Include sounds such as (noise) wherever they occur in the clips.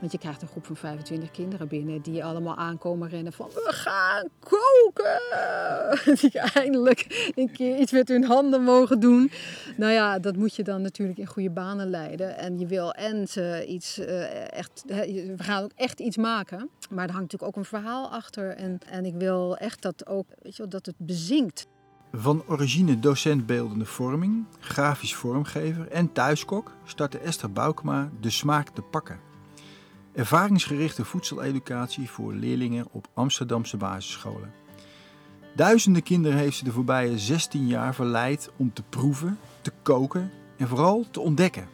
Want je krijgt een groep van 25 kinderen binnen die allemaal aankomen rennen van we gaan koken. (laughs) Die eindelijk een keer iets met hun handen mogen doen. Nou ja, dat moet je dan natuurlijk in goede banen leiden. En je wil en ze iets uh, echt, we gaan ook echt iets maken. Maar er hangt natuurlijk ook een verhaal achter. En, en ik wil echt dat ook, weet je wel, dat het bezinkt. Van origine docent beeldende vorming, grafisch vormgever en thuiskok startte Esther Boukema De Smaak te Pakken. Ervaringsgerichte voedseleducatie voor leerlingen op Amsterdamse basisscholen. Duizenden kinderen heeft ze de voorbije 16 jaar verleid om te proeven, te koken en vooral te ontdekken.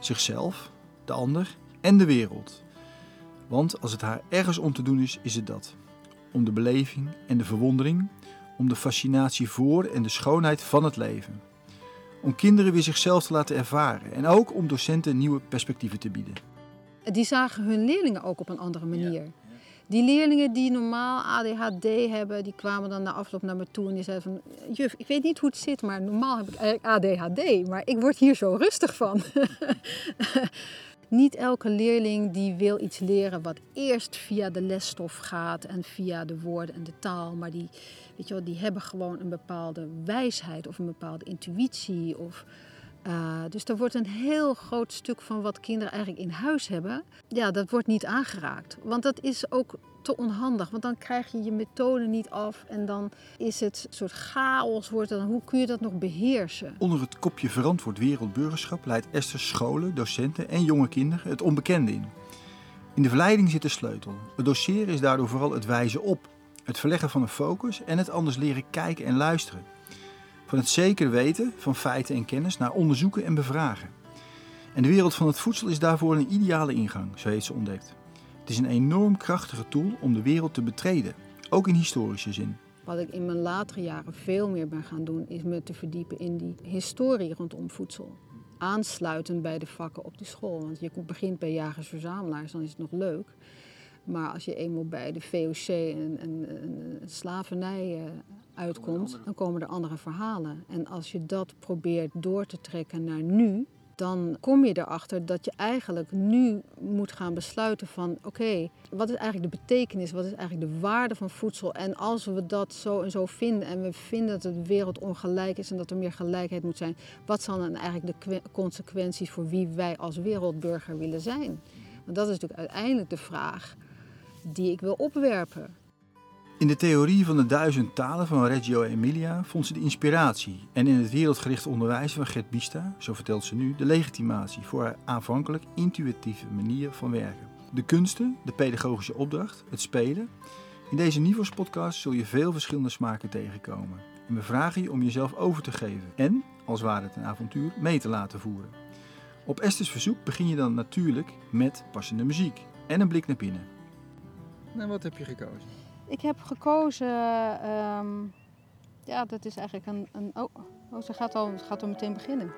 Zichzelf, de ander en de wereld. Want als het haar ergens om te doen is, is het dat. Om de beleving en de verwondering, om de fascinatie voor en de schoonheid van het leven. Om kinderen weer zichzelf te laten ervaren en ook om docenten nieuwe perspectieven te bieden. Die zagen hun leerlingen ook op een andere manier. Die leerlingen die normaal ADHD hebben, die kwamen dan na afloop naar me toe en die zeiden van... Juf, ik weet niet hoe het zit, maar normaal heb ik eigenlijk ADHD, maar ik word hier zo rustig van. (laughs) niet elke leerling die wil iets leren wat eerst via de lesstof gaat en via de woorden en de taal, maar die, weet je wel, die hebben gewoon een bepaalde wijsheid of een bepaalde intuïtie of uh, dus er wordt een heel groot stuk van wat kinderen eigenlijk in huis hebben, ja, dat wordt niet aangeraakt. Want dat is ook te onhandig, want dan krijg je je methode niet af en dan is het een soort chaos. Wordt dan, hoe kun je dat nog beheersen? Onder het kopje verantwoord wereldburgerschap leidt Esther scholen, docenten en jonge kinderen het onbekende in. In de verleiding zit de sleutel. Het doseren is daardoor vooral het wijzen op, het verleggen van een focus en het anders leren kijken en luisteren. Van het zeker weten van feiten en kennis naar onderzoeken en bevragen. En de wereld van het voedsel is daarvoor een ideale ingang, zo heeft ze ontdekt. Het is een enorm krachtige tool om de wereld te betreden, ook in historische zin. Wat ik in mijn latere jaren veel meer ben gaan doen, is me te verdiepen in die historie rondom voedsel. Aansluitend bij de vakken op de school. Want je begint bij jagers-verzamelaars, dan is het nog leuk. Maar als je eenmaal bij de VOC en, en, en slavernij uh, uitkomt, dan komen er andere verhalen. En als je dat probeert door te trekken naar nu, dan kom je erachter dat je eigenlijk nu moet gaan besluiten van oké, wat is eigenlijk de betekenis, wat is eigenlijk de waarde van voedsel en als we dat zo en zo vinden en we vinden dat de wereld ongelijk is en dat er meer gelijkheid moet zijn, wat zijn dan eigenlijk de consequenties voor wie wij als wereldburger willen zijn? Want dat is natuurlijk uiteindelijk de vraag die ik wil opwerpen. In de theorie van de duizend talen van Reggio Emilia vond ze de inspiratie en in het wereldgericht onderwijs van Gert Bista, zo vertelt ze nu, de legitimatie voor haar aanvankelijk intuïtieve manier van werken. De kunsten, de pedagogische opdracht, het spelen. In deze Nivos podcast zul je veel verschillende smaken tegenkomen. En we vragen je om jezelf over te geven en, als ware het een avontuur, mee te laten voeren. Op Esther's verzoek begin je dan natuurlijk met passende muziek en een blik naar binnen. Nou, wat heb je gekozen? Ik heb gekozen, um, ja, dat is eigenlijk een, een oh, oh, ze gaat al, ze gaat al meteen beginnen.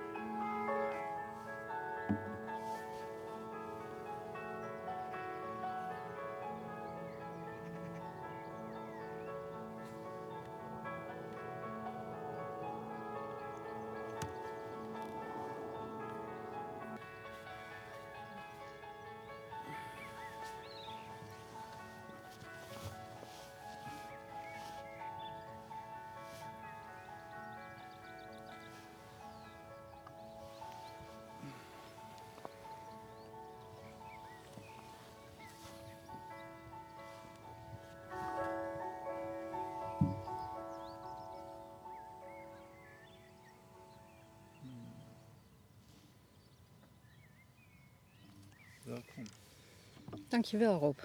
Welkom. Dankjewel Rob.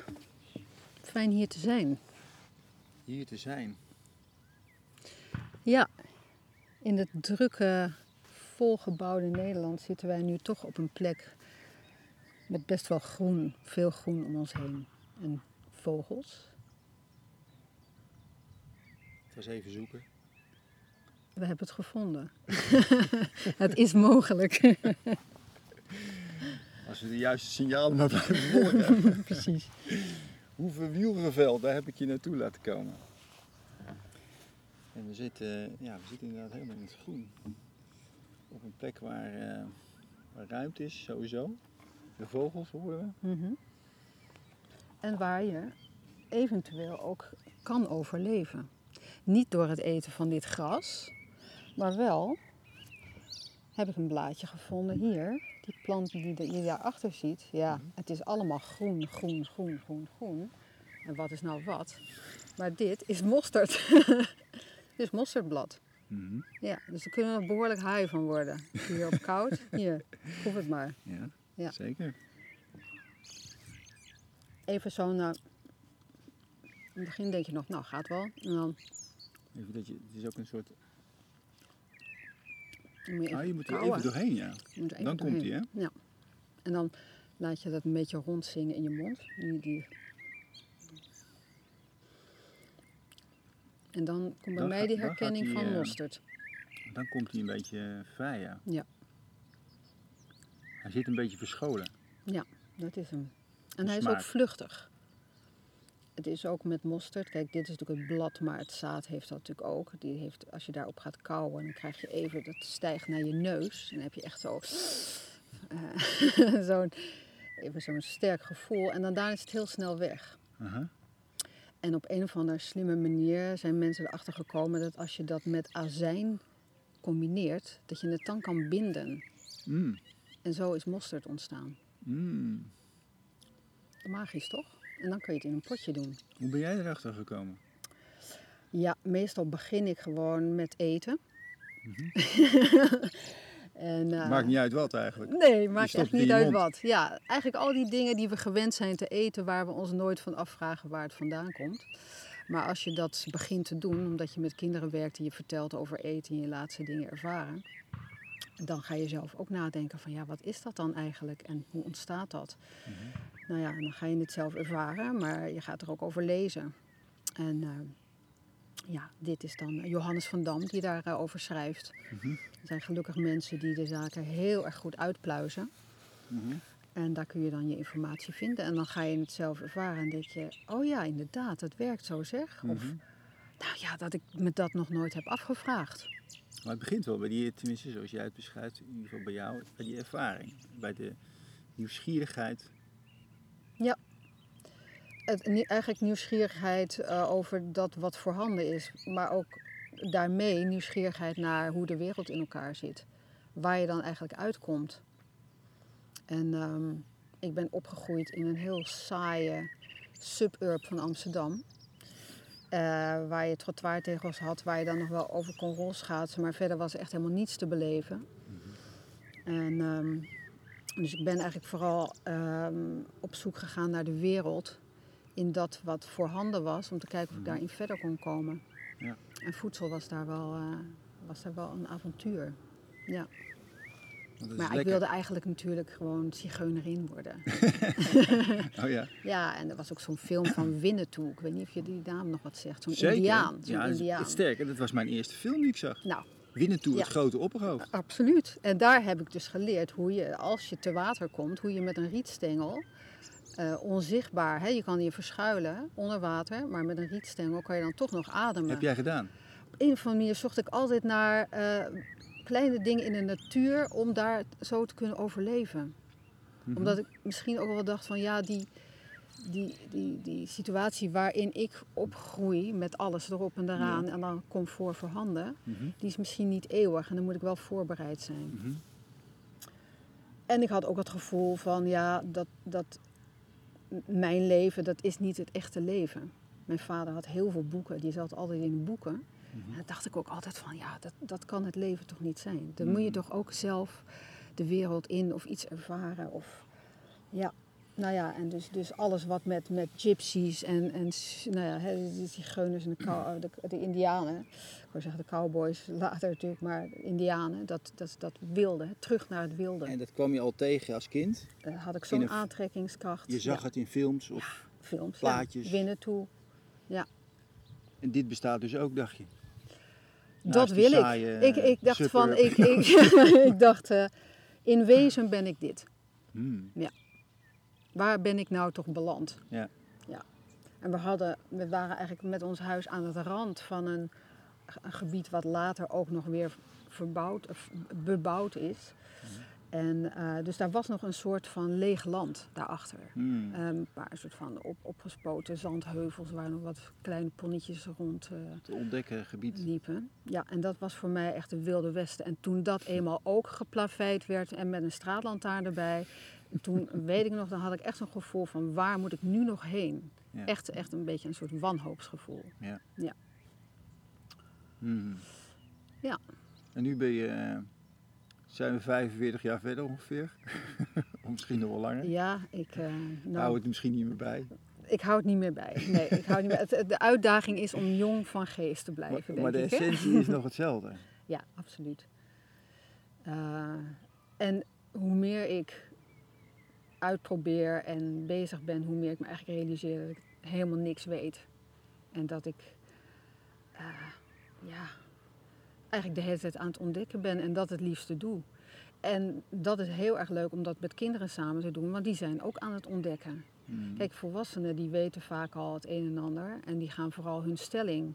Fijn hier te zijn. Hier te zijn? Ja, in het drukke, volgebouwde Nederland zitten wij nu toch op een plek met best wel groen, veel groen om ons heen. En vogels. Het was even zoeken. We hebben het gevonden. (laughs) het is mogelijk. (laughs) We de juiste signalen maar blijven volgen. Precies. Hoeveel wielrenveld, daar heb ik je naartoe laten komen. En we zitten, ja, we zitten inderdaad helemaal in het groen. Op een plek waar, uh, waar ruimte is, sowieso. De vogels horen we. Mhm. En waar je eventueel ook kan overleven. Niet door het eten van dit gras, maar wel heb ik een blaadje gevonden hier. Die plant die je daarachter ziet, ja, het is allemaal groen, groen, groen, groen, groen. En wat is nou wat? Maar dit is mosterd. (laughs) dit is mosterdblad. Mhm. Ja, dus er kunnen er behoorlijk haai van worden. Hier op koud. (laughs) Hier, proef het maar. Ja, Ja. zeker. Even zo naar... In het begin denk je nog, nou gaat wel. En dan Even dat je, het is ook een soort... dan moet je Ah, moet er even doorheen, ja. Even Dan komt hij, Ja. En dan laat je dat een beetje rondzingen in je mond. Die, die... En dan komt bij Dan mij gaat- die herkenning die, van eh, mosterd. Dan komt hij een beetje vrij, ja. Ja. Hij zit een beetje verscholen. Dat is hem. De En hij is ook vluchtig. Het is ook met mosterd. Kijk, dit is natuurlijk het blad, maar het zaad heeft dat natuurlijk ook. Die heeft, als je daarop gaat kauwen, dan krijg je even, dat stijgt naar je neus. En dan heb je echt zo, eh, (laughs) zo'n, even zo'n sterk gevoel. En dan daarna is het heel snel weg. En op een of andere slimme manier zijn mensen erachter gekomen dat als je dat met azijn combineert, dat je het dan kan binden. Mm. En zo is mosterd ontstaan. Mm. Magisch toch? En dan kun je het in een potje doen. Hoe ben jij erachter gekomen? Ja, meestal begin ik gewoon met eten. (laughs) en, eh, Maakt niet uit wat eigenlijk. Nee, maakt echt niet uit mond. wat. Ja, eigenlijk al die dingen die we gewend zijn te eten, waar we ons nooit van afvragen waar het vandaan komt. Maar als je dat begint te doen, omdat je met kinderen werkt en je vertelt over eten en je laat ze dingen ervaren, dan ga je zelf ook nadenken van ja, wat is dat dan eigenlijk en hoe ontstaat dat? Nou ja, dan ga je het zelf ervaren, maar je gaat er ook over lezen. En eh, ja, dit is dan Johannes van Dam die daarover schrijft. Mhm. Er zijn gelukkig mensen die de zaken heel erg goed uitpluizen. Mhm. En daar kun je dan je informatie vinden. En dan ga je het zelf ervaren en denk je, oh ja, inderdaad, dat werkt zo zeg. Of, Mhm. nou ja, dat ik me dat nog nooit heb afgevraagd. Maar het begint wel bij die, tenminste zoals jij het beschrijft, in ieder geval bij jou, bij die ervaring. Bij de nieuwsgierigheid. Het, nie- eigenlijk nieuwsgierigheid eh, over dat wat voorhanden is. Maar ook daarmee nieuwsgierigheid naar hoe de wereld in elkaar zit. Waar je dan eigenlijk uitkomt. En ehm, ik ben opgegroeid in een heel saaie suburb van Amsterdam. Eh, waar je trottoirtegels had, waar je dan nog wel over kon rolschaatsen. Maar verder was er echt helemaal niets te beleven. En, ehm, dus ik ben eigenlijk vooral ehm, op zoek gegaan naar de wereld. In dat wat voorhanden was, om te kijken of ik daarin verder kon komen. Ja. En voedsel was daar wel, eh, was daar wel een avontuur. Ja. Maar ik wilde eigenlijk natuurlijk gewoon zigeunerin worden. (laughs) Oh ja, (laughs) Ja, en er was ook zo'n film van (clears throat) Winnetou. Ik weet niet of je die naam nog wat zegt. Zo'n indiaan. Zo'n ja, indiaan. Het sterk. Dat was mijn eerste film die ik zag. Nou, Winnen toe Ja. het grote opperhoofd. Absoluut. En daar heb ik dus geleerd hoe je, als je te water komt, hoe je met een rietstengel, eh, onzichtbaar, hè, je kan je verschuilen onder water, maar met een rietstengel kan je dan toch nog ademen. Heb jij gedaan? Op een of andere manier zocht ik altijd naar eh, kleine dingen in de natuur om daar zo te kunnen overleven. Mhm. Omdat ik misschien ook wel dacht van ja, die, die, die, die situatie waarin ik opgroei met alles erop en eraan en dan comfort voorhanden, Mhm. die is misschien niet eeuwig en dan moet ik wel voorbereid zijn. Mhm. En ik had ook het gevoel van ja, dat, dat mijn leven, dat is niet het echte leven. Mijn vader had heel veel boeken, die zat altijd in boeken. Mhm. En dan dacht ik ook altijd van ja, dat, dat kan het leven toch niet zijn. Dan moet je toch ook zelf de wereld in of iets ervaren. Of, ja, nou ja, en dus, dus alles wat met, met gypsies en, en nou ja, de zigeuners en de, cow- de, de indianen. Ik wou zeggen de cowboys later natuurlijk, maar indianen, dat, dat, dat wilde, terug naar het wilde. En dat kwam je al tegen als kind? Daar had ik zo'n aantrekkingskracht. Je zag Ja, het in films of... films, plaatjes. Ja, winnen toe. En dit bestaat dus ook, dacht je? Dat Naast wil ik. saaie, ik. Ik dacht suburb. van, ik, ik, (laughs) ik dacht, eh, in wezen ben ik dit. Hmm. Waar ben ik nou toch beland? Ja. ja. En we, hadden, we waren eigenlijk met ons huis aan het rand van een, een gebied wat later ook nog weer verbouwd, of bebouwd is. En uh, dus daar was nog een soort van leeg land daarachter. Hmm. Um, een paar soort van op, opgespoten zandheuvels waar nog wat kleine ponnetjes rond uh, te ontdekken gebied liepen. Ja, en dat was voor mij echt de wilde westen. En toen dat (laughs) eenmaal ook geplaveid werd en met een straatlantaarn erbij, toen weet ik nog, dan had ik echt een gevoel van waar moet ik nu nog heen? Ja. Echt, echt een beetje een soort wanhoopsgevoel. Ja. Ja. Hmm. Ja. En nu ben je, uh, zijn we 45 jaar verder ongeveer? (laughs) of misschien nog wel langer? Ja, ik... Uh, nou, Hou het misschien niet meer bij. Ik hou het niet meer bij. Nee, ik hou niet meer. Het, de uitdaging is om jong van geest te blijven. Maar, maar de denk ik, essentie is nog hetzelfde. (laughs) Ja, absoluut. Uh, en hoe meer ik uitprobeer en bezig ben, hoe meer ik me eigenlijk realiseer dat ik helemaal niks weet. En dat ik uh, ja, eigenlijk de hele tijd aan het ontdekken ben en dat het liefste doe. En dat is heel erg leuk om dat met kinderen samen te doen, want die zijn ook aan het ontdekken. Hmm. Kijk, volwassenen die weten vaak al het een en ander en die gaan vooral hun stelling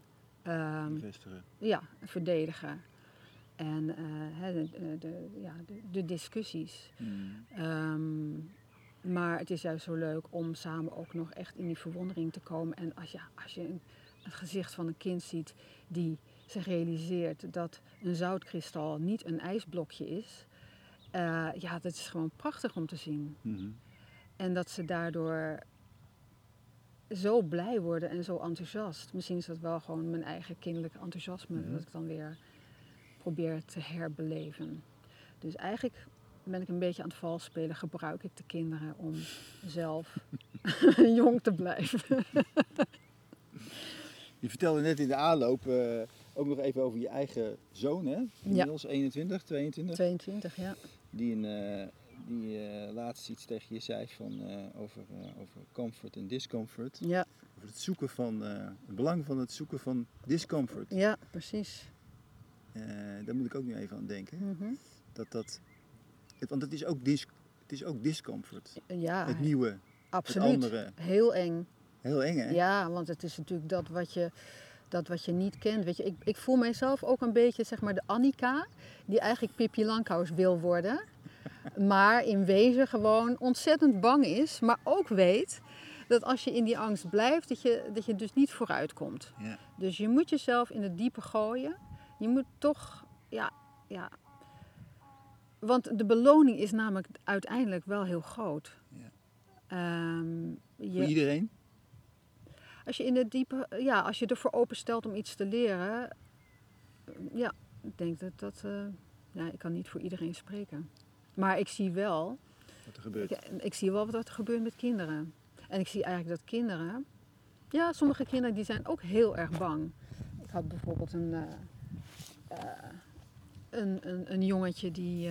Vestigen. ja, verdedigen. En uh, de, de, de, ja, de, discussies. Hmm. Um, maar het is juist zo leuk om samen ook nog echt in die verwondering te komen. En als je, als je een, het gezicht van een kind ziet die zich realiseert dat een zoutkristal niet een ijsblokje is. Uh, ja, dat is gewoon prachtig om te zien. Mm-hmm. En dat ze daardoor zo blij worden en zo enthousiast. Misschien is dat wel gewoon mijn eigen kinderlijke enthousiasme, Mhm. dat ik dan weer probeer te herbeleven. Dus eigenlijk ben ik een beetje aan het vals spelen, gebruik ik de kinderen om zelf (laughs) jong te blijven. (laughs) Je vertelde net in de aanloop uh, ook nog even over je eigen zoon, hè? Inmiddels 21, 22. 22, ja. Die, een, uh, die uh, laatst iets tegen je zei van, over, over comfort en discomfort. Ja. Over het zoeken van, het belang van het zoeken van discomfort. Ja, precies. daar moet ik ook nu even aan denken. Mm -hmm. Dat dat, want het is ook, dis, het is ook discomfort. Ja. Het nieuwe. Absoluut. Het andere. Heel eng. Heel eng, hè? Ja, want het is natuurlijk dat wat je, dat wat je niet kent. Weet je, ik, ik voel mijzelf ook een beetje zeg maar de Annika, die eigenlijk Pippi Langkous wil worden. (laughs) Maar in wezen gewoon ontzettend bang is, maar ook weet dat als je in die angst blijft, dat je, dat je dus niet vooruit komt. Ja. Dus je moet jezelf in het diepe gooien. Je moet toch, ja, ja. Want de beloning is namelijk uiteindelijk wel heel groot. Ja. Um, je, Voor iedereen? Als je in het diepe, ja, als je ervoor openstelt om iets te leren, ja, ik denk dat dat, uh, ja, ik kan niet voor iedereen spreken. Maar ik zie wel, wat er gebeurt. Ik, ik, zie wel wat er gebeurt met kinderen. En ik zie eigenlijk dat kinderen, ja, sommige kinderen die zijn ook heel erg bang. Ik had bijvoorbeeld een, uh, uh, een, een, een, jongetje die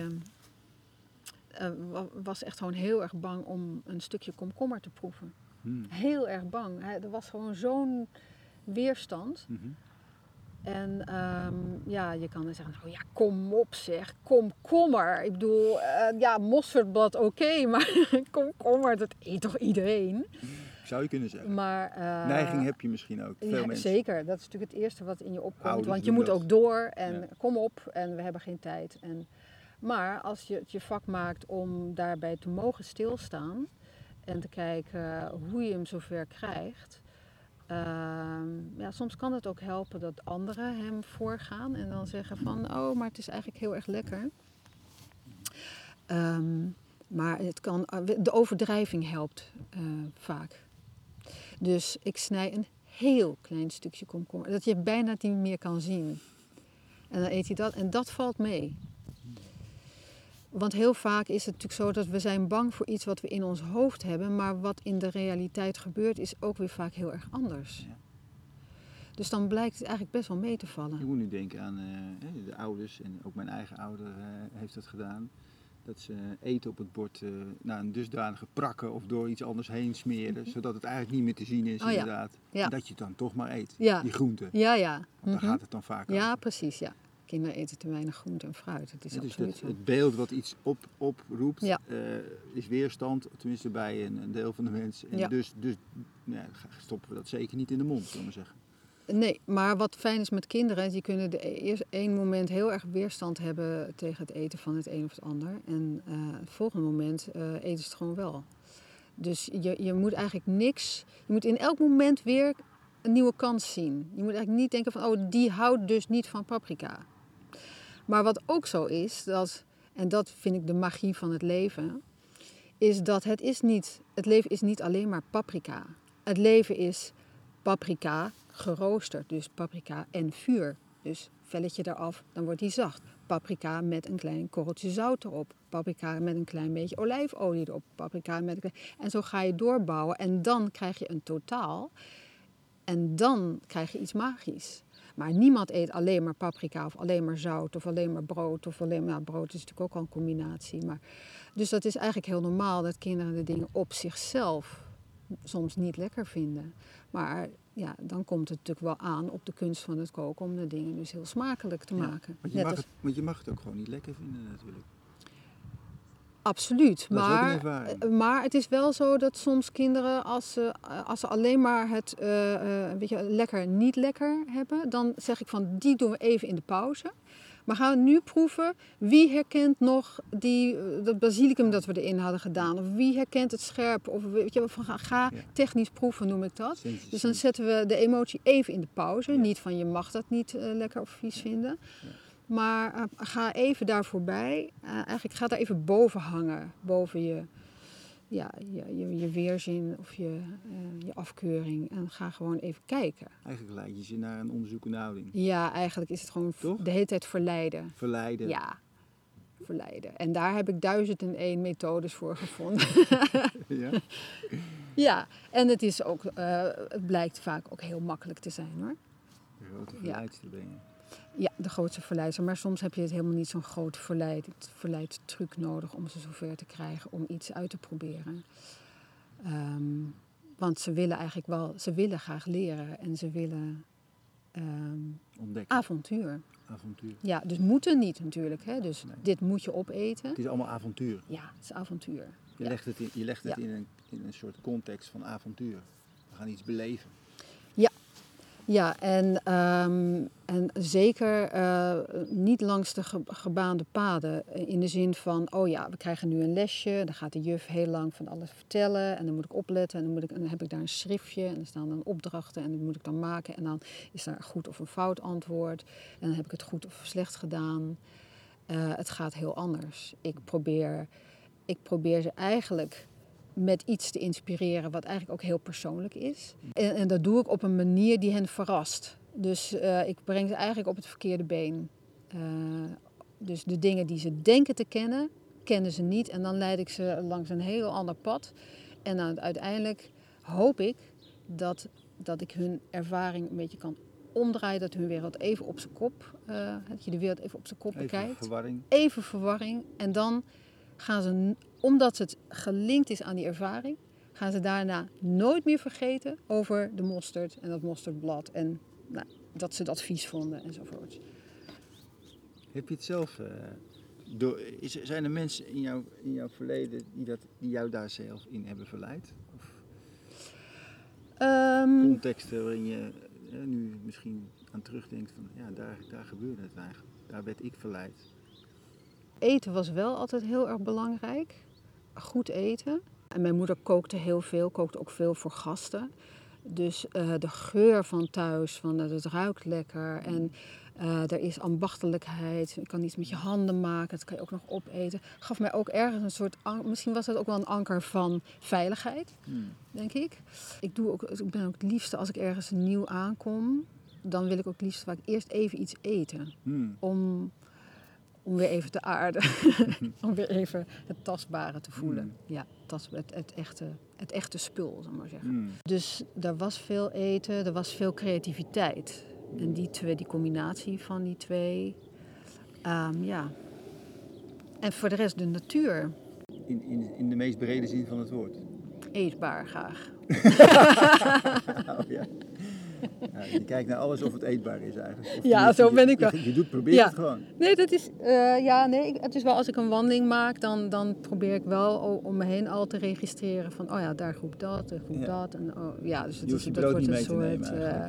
was echt gewoon heel erg bang om een stukje komkommer te proeven. Hmm. Heel erg bang. Hij, er was gewoon zo'n weerstand. Mm -hmm. En um, ja, je kan dan zeggen, oh ja, kom op zeg, komkommer. Ik bedoel, uh, ja, mosterdblad oké, okay, (laughs) maar komkommer, dat eet toch iedereen? Zou je kunnen zeggen. Maar, uh, Neiging heb je misschien ook, veel ja, mensen. Zeker, dat is natuurlijk het eerste wat in je opkomt. Ouders want je moet dat. ook door en Ja. kom op en we hebben geen tijd. En, maar als je het je vak maakt om daarbij te mogen stilstaan en te kijken hoe je hem zover krijgt. Uh, ja, soms kan het ook helpen dat anderen hem voorgaan en dan zeggen van, oh, maar het is eigenlijk heel erg lekker. Um, maar het kan, de overdrijving helpt uh, vaak. Dus ik snij een heel klein stukje komkommer, dat je bijna niet meer kan zien. En dan eet hij dat en dat valt mee. Want heel vaak is het natuurlijk zo dat we zijn bang voor iets wat we in ons hoofd hebben, maar wat in de realiteit gebeurt is ook weer vaak heel erg anders. Ja. Dus dan blijkt het eigenlijk best wel mee te Ik vallen. moet nu denken aan uh, de ouders, en ook mijn eigen ouder uh, heeft dat gedaan. Dat ze eten op het bord uh, naar een dusdanige prakken of door iets anders heen smeren, mm -hmm. zodat het eigenlijk niet meer te zien is oh, ja. inderdaad. Ja. En dat je het dan toch maar eet, ja. die groenten. Ja, ja. Want daar mm -hmm. gaat het dan vaak Ja, over. precies, ja. Kinderen eten te weinig groente en fruit. Dat is Ja, dus het, het beeld wat iets op, oproept, Ja. uh, is weerstand, tenminste bij een, een deel van de mensen. En Ja. dus, dus ja, stoppen we dat zeker niet in de mond, zullen we maar zeggen. Nee, maar wat fijn is met kinderen, die kunnen de e- eerst één moment heel erg weerstand hebben tegen het eten van het een of het ander. En eh, het volgende moment eh, eten ze het gewoon wel. Dus je, je moet eigenlijk niks, je moet in elk moment weer een nieuwe kans zien. Je moet eigenlijk niet denken van, oh, die houdt dus niet van paprika. Maar wat ook zo is, dat, en dat vind ik de magie van het leven, is dat het is niet, het leven is niet alleen maar paprika. Het leven is paprika geroosterd, dus paprika en vuur. Dus velletje eraf, dan wordt die zacht. Paprika met een klein korreltje zout erop. Paprika met een klein beetje olijfolie erop. Paprika met een... En zo ga je doorbouwen en dan krijg je een totaal. En dan krijg je iets magisch. Maar niemand eet alleen maar paprika of alleen maar zout of alleen maar brood. Of alleen maar, nou, brood is natuurlijk ook al een combinatie. Maar, dus dat is eigenlijk heel normaal dat kinderen de dingen op zichzelf soms niet lekker vinden. Maar ja, dan komt het natuurlijk wel aan op de kunst van het koken om de dingen dus heel smakelijk te Ja, maken. Want je, mag als- het, want je mag het ook gewoon niet lekker vinden natuurlijk. Absoluut. Dat een maar, eh, maar het is wel zo dat soms kinderen, als ze, eh, als ze alleen maar het eh, eh, weet je, lekker niet lekker hebben, dan zeg ik van die doen we even in de pauze. Maar gaan we nu proeven, wie herkent nog die, eh, dat basilicum dat we erin hadden gedaan? Of wie herkent het scherp? Of weet je, van, ga, ga Ja. technisch proeven noem ik dat. Dus dan zetten we de emotie even in de pauze. Ja. Niet van je mag dat niet eh, lekker of vies vinden. Maar eh, ga even daar voorbij. Eigenlijk ga daar even boven hangen. Boven je, ja, je, je, je weerzin of je, eh, je afkeuring. En ga gewoon even kijken. Eigenlijk leid je ze naar een onderzoekende houding. Ja, eigenlijk is het gewoon Toch? de hele tijd verleiden. Verleiden. Ja, verleiden. En daar heb ik duizend en één methodes voor gevonden. (laughs) Ja? ja, en het, is ook, eh, het blijkt vaak ook heel makkelijk te zijn hoor. Grote ben je. Ja, de grootste verleider. Maar soms heb je het helemaal niet zo'n groot verleid, verleidtruc nodig om ze zover te krijgen om iets uit te proberen. Ehm, want ze willen eigenlijk wel, ze willen graag leren en ze willen ehm, Ontdekken. avontuur. Avontuur. Ja, dus moeten niet natuurlijk. Hè? Dus Nee. dit moet je opeten. Het is allemaal avontuur. Ja, het is avontuur. Je Ja. legt het, in, je legt het Ja. in, een, in een soort context van avontuur. We gaan iets beleven. Ja, en, ehm, en zeker eh, niet langs de ge- gebaande paden. In de zin van, oh ja, we krijgen nu een lesje. Dan gaat de juf heel lang van alles vertellen. En dan moet ik opletten. En dan, moet ik, dan heb ik daar een schriftje. En er staan dan opdrachten. En die moet ik dan maken. En dan is daar een goed of een fout antwoord. En dan heb ik het goed of slecht gedaan. Eh, het gaat heel anders. Ik probeer, ik probeer ze eigenlijk met iets te inspireren wat eigenlijk ook heel persoonlijk is. En, en dat doe ik op een manier die hen verrast. Dus eh, ik breng ze eigenlijk op het verkeerde been. Eh, dus de dingen die ze denken te kennen, kennen ze niet. En dan leid ik ze langs een heel ander pad. En dan uiteindelijk hoop ik dat, dat ik hun ervaring een beetje kan omdraaien. Dat hun wereld even op zijn kop, eh, dat je de wereld even op zijn kop Even bekijkt verwarring. even verwarring. En dan gaan ze, omdat het gelinkt is aan die ervaring, gaan ze daarna nooit meer vergeten over de mosterd en dat mosterdblad. En nou, dat ze dat vies vonden enzovoort. Heb je het zelf... eh, door, is, zijn er mensen in, jouw in jouw verleden die, dat, die jou daar zelf in hebben verleid? Of Ehm, contexten waarin je eh, nu misschien aan terugdenkt van... Ja, daar, daar gebeurde het eigenlijk. Daar werd ik verleid. eten was wel altijd heel erg belangrijk. Goed eten. En mijn moeder kookte heel veel, kookte ook veel voor gasten. Dus eh, de geur van thuis, van dat het ruikt lekker en eh, er is ambachtelijkheid. Je kan iets met je handen maken, dat kan je ook nog opeten. Gaf mij ook ergens een soort, misschien was dat ook wel een anker van veiligheid, Hmm. denk ik. Ik, doe ook, ik ben ook het liefste als ik ergens nieuw aankom, dan wil ik ook het liefst vaak eerst even iets eten Hmm. om, om weer even te aarden. (laughs) om weer even het tastbare te voelen. Mm. Ja, tas, het, het, echte, het echte spul, zal ik maar zeggen. Hmm. Dus er was veel eten, er was veel creativiteit. En die twee, die combinatie van die twee, ehm, ja. En voor de rest de natuur, In, in, in de meest brede zin van het woord. eetbaar graag. (laughs) Oh, ja. Ja, je kijkt naar alles of het eetbaar is eigenlijk. Of Ja, zo ben ik wel. Je, doet, probeer Ja. het gewoon. Nee, dat is, eh, ja, nee, ik- het is wel als ik een wandeling maak, dan, dan probeer ik wel om me heen al te registreren van, oh ja, daar groep dat, daar groep Ja. dat. En, oh, ja, dus het is, dat wordt een soort. eh.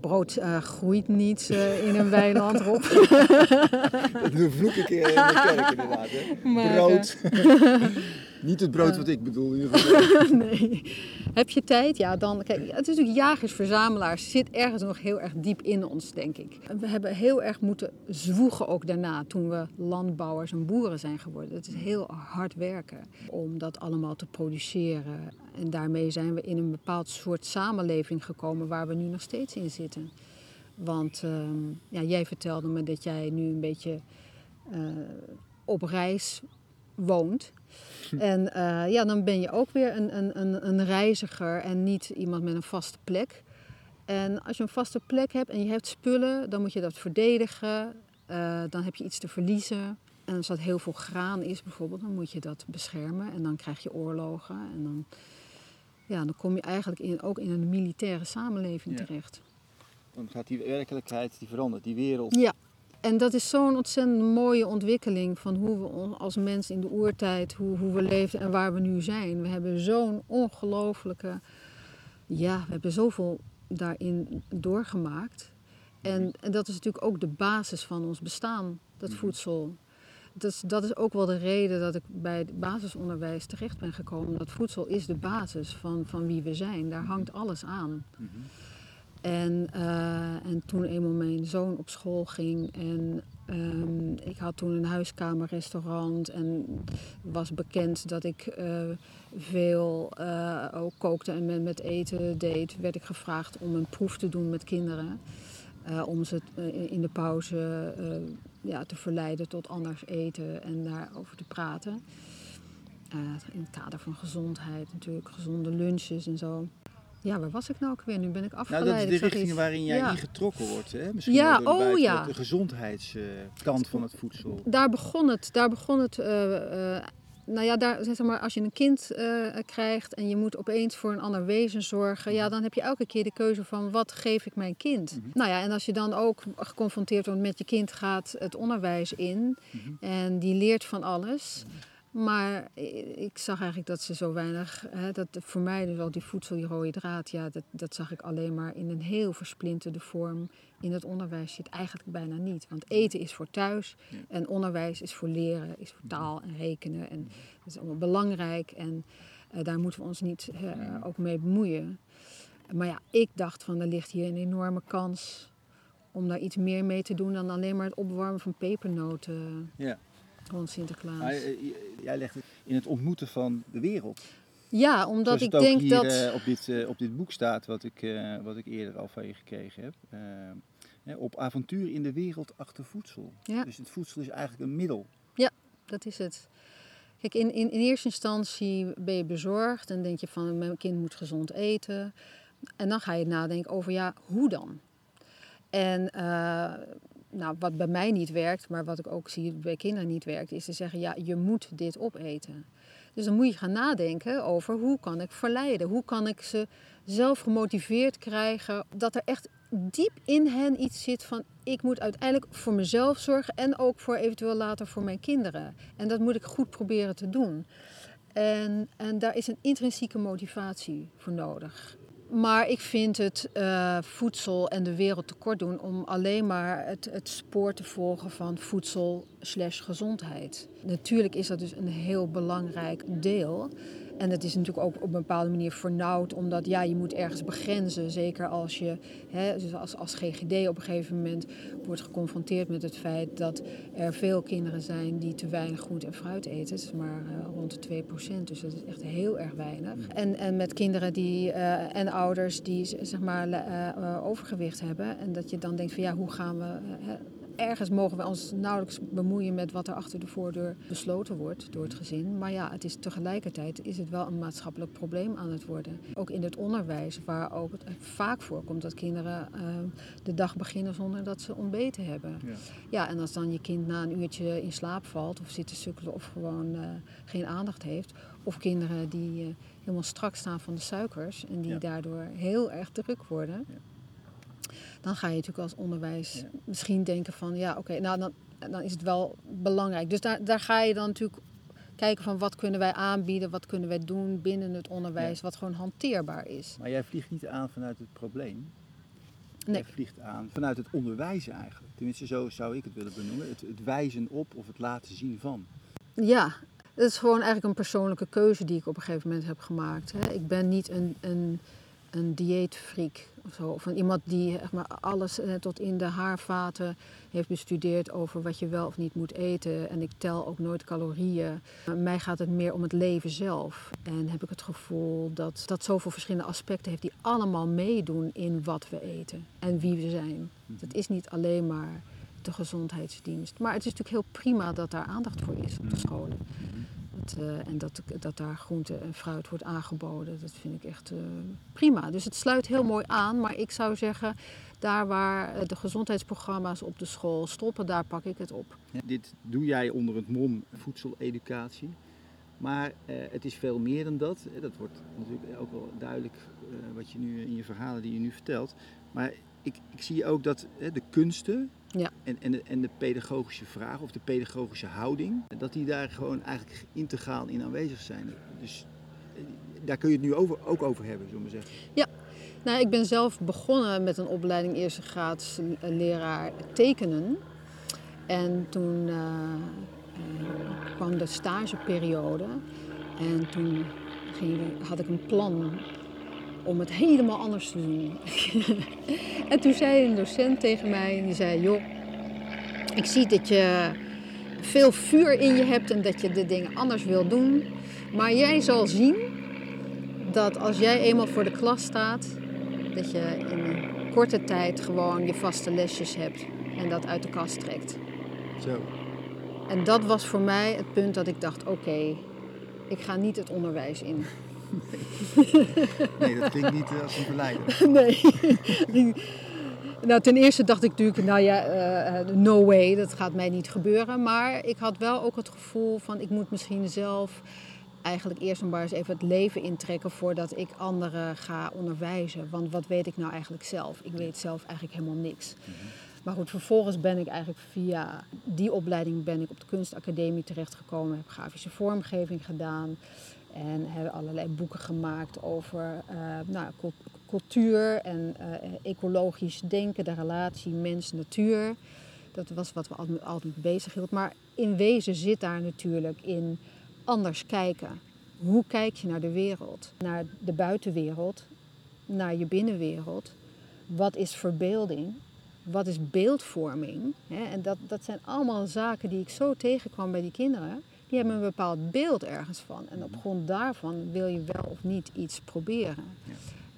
Brood uh, groeit niet in een (laughs) weiland, Rob. dat vloek ik in de kerk inderdaad. Hè? Maar, brood. Niet het brood wat ik bedoel in ieder geval. (laughs) nee. Heb je tijd? Ja, dan... Kijk, het is natuurlijk jagers-verzamelaars. zit ergens nog heel erg diep in ons, denk ik. We hebben heel erg moeten zwoegen ook daarna, toen we landbouwers en boeren zijn geworden. Het is heel hard werken om dat allemaal te produceren. En daarmee zijn we in een bepaald soort samenleving gekomen waar we nu nog steeds in zitten. Want ehm, ja, jij vertelde me dat jij nu een beetje uh, op reis woont. En uh, ja, dan ben je ook weer een, een, een, een reiziger en niet iemand met een vaste plek. En als je een vaste plek hebt en je hebt spullen, dan moet je dat verdedigen. Uh, dan heb je iets te verliezen. En als dat heel veel graan is bijvoorbeeld, dan moet je dat beschermen. En dan krijg je oorlogen. En dan, ja, dan kom je eigenlijk in, ook in een militaire samenleving terecht. Dan gaat die werkelijkheid, die verandert, die wereld. Ja, en dat is zo'n ontzettend mooie ontwikkeling van hoe we als mens in de oertijd, hoe, hoe we leefden en waar we nu zijn. We hebben zo'n ongelooflijke, ja, we hebben zoveel daarin doorgemaakt. En, en dat is natuurlijk ook de basis van ons bestaan, dat mhm. voedsel. Dus dat is ook wel de reden dat ik bij het basisonderwijs terecht ben gekomen. Dat voedsel is de basis van, van wie we zijn. Daar hangt alles aan. Mm en, uh, en toen eenmaal mijn zoon op school ging en um, ik had toen een huiskamerrestaurant en was bekend dat ik uh, veel uh, ook kookte en met, met, eten deed, werd ik gevraagd om een proef te doen met kinderen. om ze in de pauze ja, te verleiden tot anders eten en daarover te praten. in het kader van gezondheid natuurlijk, gezonde lunches en zo. Ja, waar was ik nou ook weer? Nu ben ik afgeleid. Nou, dat is de richting waarin jij ja. ingetrokken wordt. Hè? Misschien ja, door de, oh, ja. de gezondheidskant van het voedsel. Daar begon het. Daar begon het uh, uh, nou ja, daar, zeg maar, als je een kind uh, krijgt en je moet opeens voor een ander wezen zorgen, ja, mhm. dan heb je elke keer de keuze van wat geef ik mijn kind. Mm -hmm. Nou ja, en als je dan ook geconfronteerd wordt met je kind gaat het onderwijs in mm -hmm. en die leert van alles. Mm -hmm. Maar ik zag eigenlijk dat ze zo weinig, hè, dat voor mij dus al die voedsel, die rode draad, ja, dat, dat zag ik alleen maar in een heel versplinterde vorm. In het onderwijs zit eigenlijk bijna niet. Want eten is voor thuis en onderwijs is voor leren, is voor taal en rekenen. En dat is allemaal belangrijk en uh, daar moeten we ons niet uh, ook mee bemoeien. Maar ja, ik dacht van er ligt hier een enorme kans om daar iets meer mee te doen dan alleen maar het opwarmen van pepernoten. Ja. Rond Sinterklaas. Eh, jij legt het in het ontmoeten van de wereld. Ja, omdat ik denk hier, dat. Uh, op, dit, uh, op dit boek staat, wat ik, wat ik eerder al van je gekregen heb. op avontuur in de wereld achter voedsel. Ja. Dus het voedsel is eigenlijk een middel. Ja, dat is het. Kijk, in, in, in eerste instantie ben je bezorgd en denk je van mijn kind moet gezond eten. En dan ga je nadenken over ja, hoe dan? En nou, wat bij mij niet werkt, maar wat ik ook zie bij kinderen niet werkt, is te zeggen, ja, je moet dit opeten. Dus dan moet je gaan nadenken over hoe kan ik verleiden? Hoe kan ik ze zelf gemotiveerd krijgen dat er echt diep in hen iets zit van ik moet uiteindelijk voor mezelf zorgen en ook voor eventueel later voor mijn kinderen. En dat moet ik goed proberen te doen. En, en daar is een intrinsieke motivatie voor nodig. Maar ik vind het uh, voedsel en de wereld tekort doen om alleen maar het, het spoor te volgen van voedsel slash gezondheid. Natuurlijk is dat dus een heel belangrijk deel. En het is natuurlijk ook op een bepaalde manier vernauwd, omdat ja, je moet ergens begrenzen. Zeker als je hè, dus als, als GGD op een gegeven moment wordt geconfronteerd met het feit dat er veel kinderen zijn die te weinig groente en fruit eten. Het is maar uh, rond de 2%, dus dat is echt heel erg weinig. En, en met kinderen die, uh, en ouders die zeg maar uh, overgewicht hebben. En dat je dan denkt van ja, hoe gaan we ergens mogen we ons nauwelijks bemoeien met wat er achter de voordeur besloten wordt door het gezin. Maar ja, het is tegelijkertijd is het wel een maatschappelijk probleem aan het worden. Ook in het onderwijs, waar ook het vaak voorkomt dat kinderen uh, de dag beginnen zonder dat ze ontbeten hebben. Ja. ja. en als dan je kind na een uurtje in slaap valt of zit te sukkelen of gewoon uh, geen aandacht heeft. Of kinderen die uh, helemaal strak staan van de suikers en die ja. daardoor heel erg druk worden. Ja dan ga je natuurlijk als onderwijs misschien denken van ja, oké, nou dan, dan is het wel belangrijk. Dus daar, daar ga je dan natuurlijk kijken van wat kunnen wij aanbieden, wat kunnen wij doen binnen het onderwijs, wat gewoon hanteerbaar is. Maar jij vliegt niet aan vanuit het probleem? Nee. Jij vliegt aan vanuit het onderwijzen eigenlijk. Tenminste, zo zou ik het willen benoemen. Het, het wijzen op of het laten zien van. Ja, het is gewoon eigenlijk een persoonlijke keuze die ik op een gegeven moment heb gemaakt. Hè. Ik ben niet een, een, een dieetfreak of zo. Of een, iemand die zeg maar, alles eh, tot in de haarvaten heeft bestudeerd over wat je wel of niet moet eten. En ik tel ook nooit calorieën. Maar mij gaat het meer om het leven zelf. En heb ik het gevoel dat dat zoveel verschillende aspecten heeft die allemaal meedoen in wat we eten en wie we zijn. Het is niet alleen maar de gezondheidsdienst. Maar het is natuurlijk heel prima dat daar aandacht voor is op de scholen. Dat, eh, en dat, dat daar groente en fruit wordt aangeboden. Dat vind ik echt eh, prima. Dus het sluit heel mooi aan. Maar ik zou zeggen, daar waar eh, de gezondheidsprogramma's op de school stoppen, daar pak ik het op. Dit doe jij onder het mom voedseleducatie. Maar eh, het is veel meer dan dat. Dat wordt natuurlijk ook wel duidelijk eh, wat je nu in je verhalen die je nu vertelt. Maar ik, ik zie ook dat eh, de kunsten Ja. en, en, de, en de pedagogische vraag of de pedagogische houding, dat die daar gewoon eigenlijk integraal in aanwezig zijn. Dus eh, daar kun je het nu over, ook over hebben, zullen we zeggen. Nou, ik ben zelf begonnen met een opleiding eerste graads eh, leraar tekenen. En toen eh, kwam de stageperiode. En toen ging, had ik een plan om het helemaal anders te doen. (laughs) en toen zei een docent tegen mij, die zei, joh, ik zie dat je veel vuur in je hebt en dat je de dingen anders wil doen. Maar jij zal zien dat als jij eenmaal voor de klas staat, dat je in een korte tijd gewoon je vaste lesjes hebt en dat uit de kast trekt. Zo. En dat was voor mij het punt dat ik dacht, oké, ik ga niet het onderwijs in. (laughs) Nee, dat klinkt niet eh, als een verleider. (laughs) nee. (laughs) nou, ten eerste dacht ik natuurlijk, nou ja, eh, no way, dat gaat mij niet gebeuren. Maar ik had wel ook het gevoel van, ik moet misschien zelf eigenlijk eerst maar eens even het leven intrekken voordat ik anderen ga onderwijzen. Want wat weet ik nou eigenlijk zelf? Ik weet zelf eigenlijk helemaal niks. Maar goed, vervolgens ben ik eigenlijk via die opleiding ben ik op de kunstacademie terechtgekomen. Heb grafische vormgeving gedaan. En heb allerlei boeken gemaakt over eh, nou, cul- cultuur en eh, ecologisch denken, de relatie mens-natuur. Dat was wat we altijd, altijd bezig hield. Maar in wezen zit daar natuurlijk in anders kijken. Hoe kijk je naar de wereld? Naar de buitenwereld, naar je binnenwereld. Wat is verbeelding? Wat is beeldvorming? En dat, dat zijn allemaal zaken die ik zo tegenkwam bij die kinderen. Die hebben een bepaald beeld ergens van. En op grond daarvan wil je wel of niet iets proberen.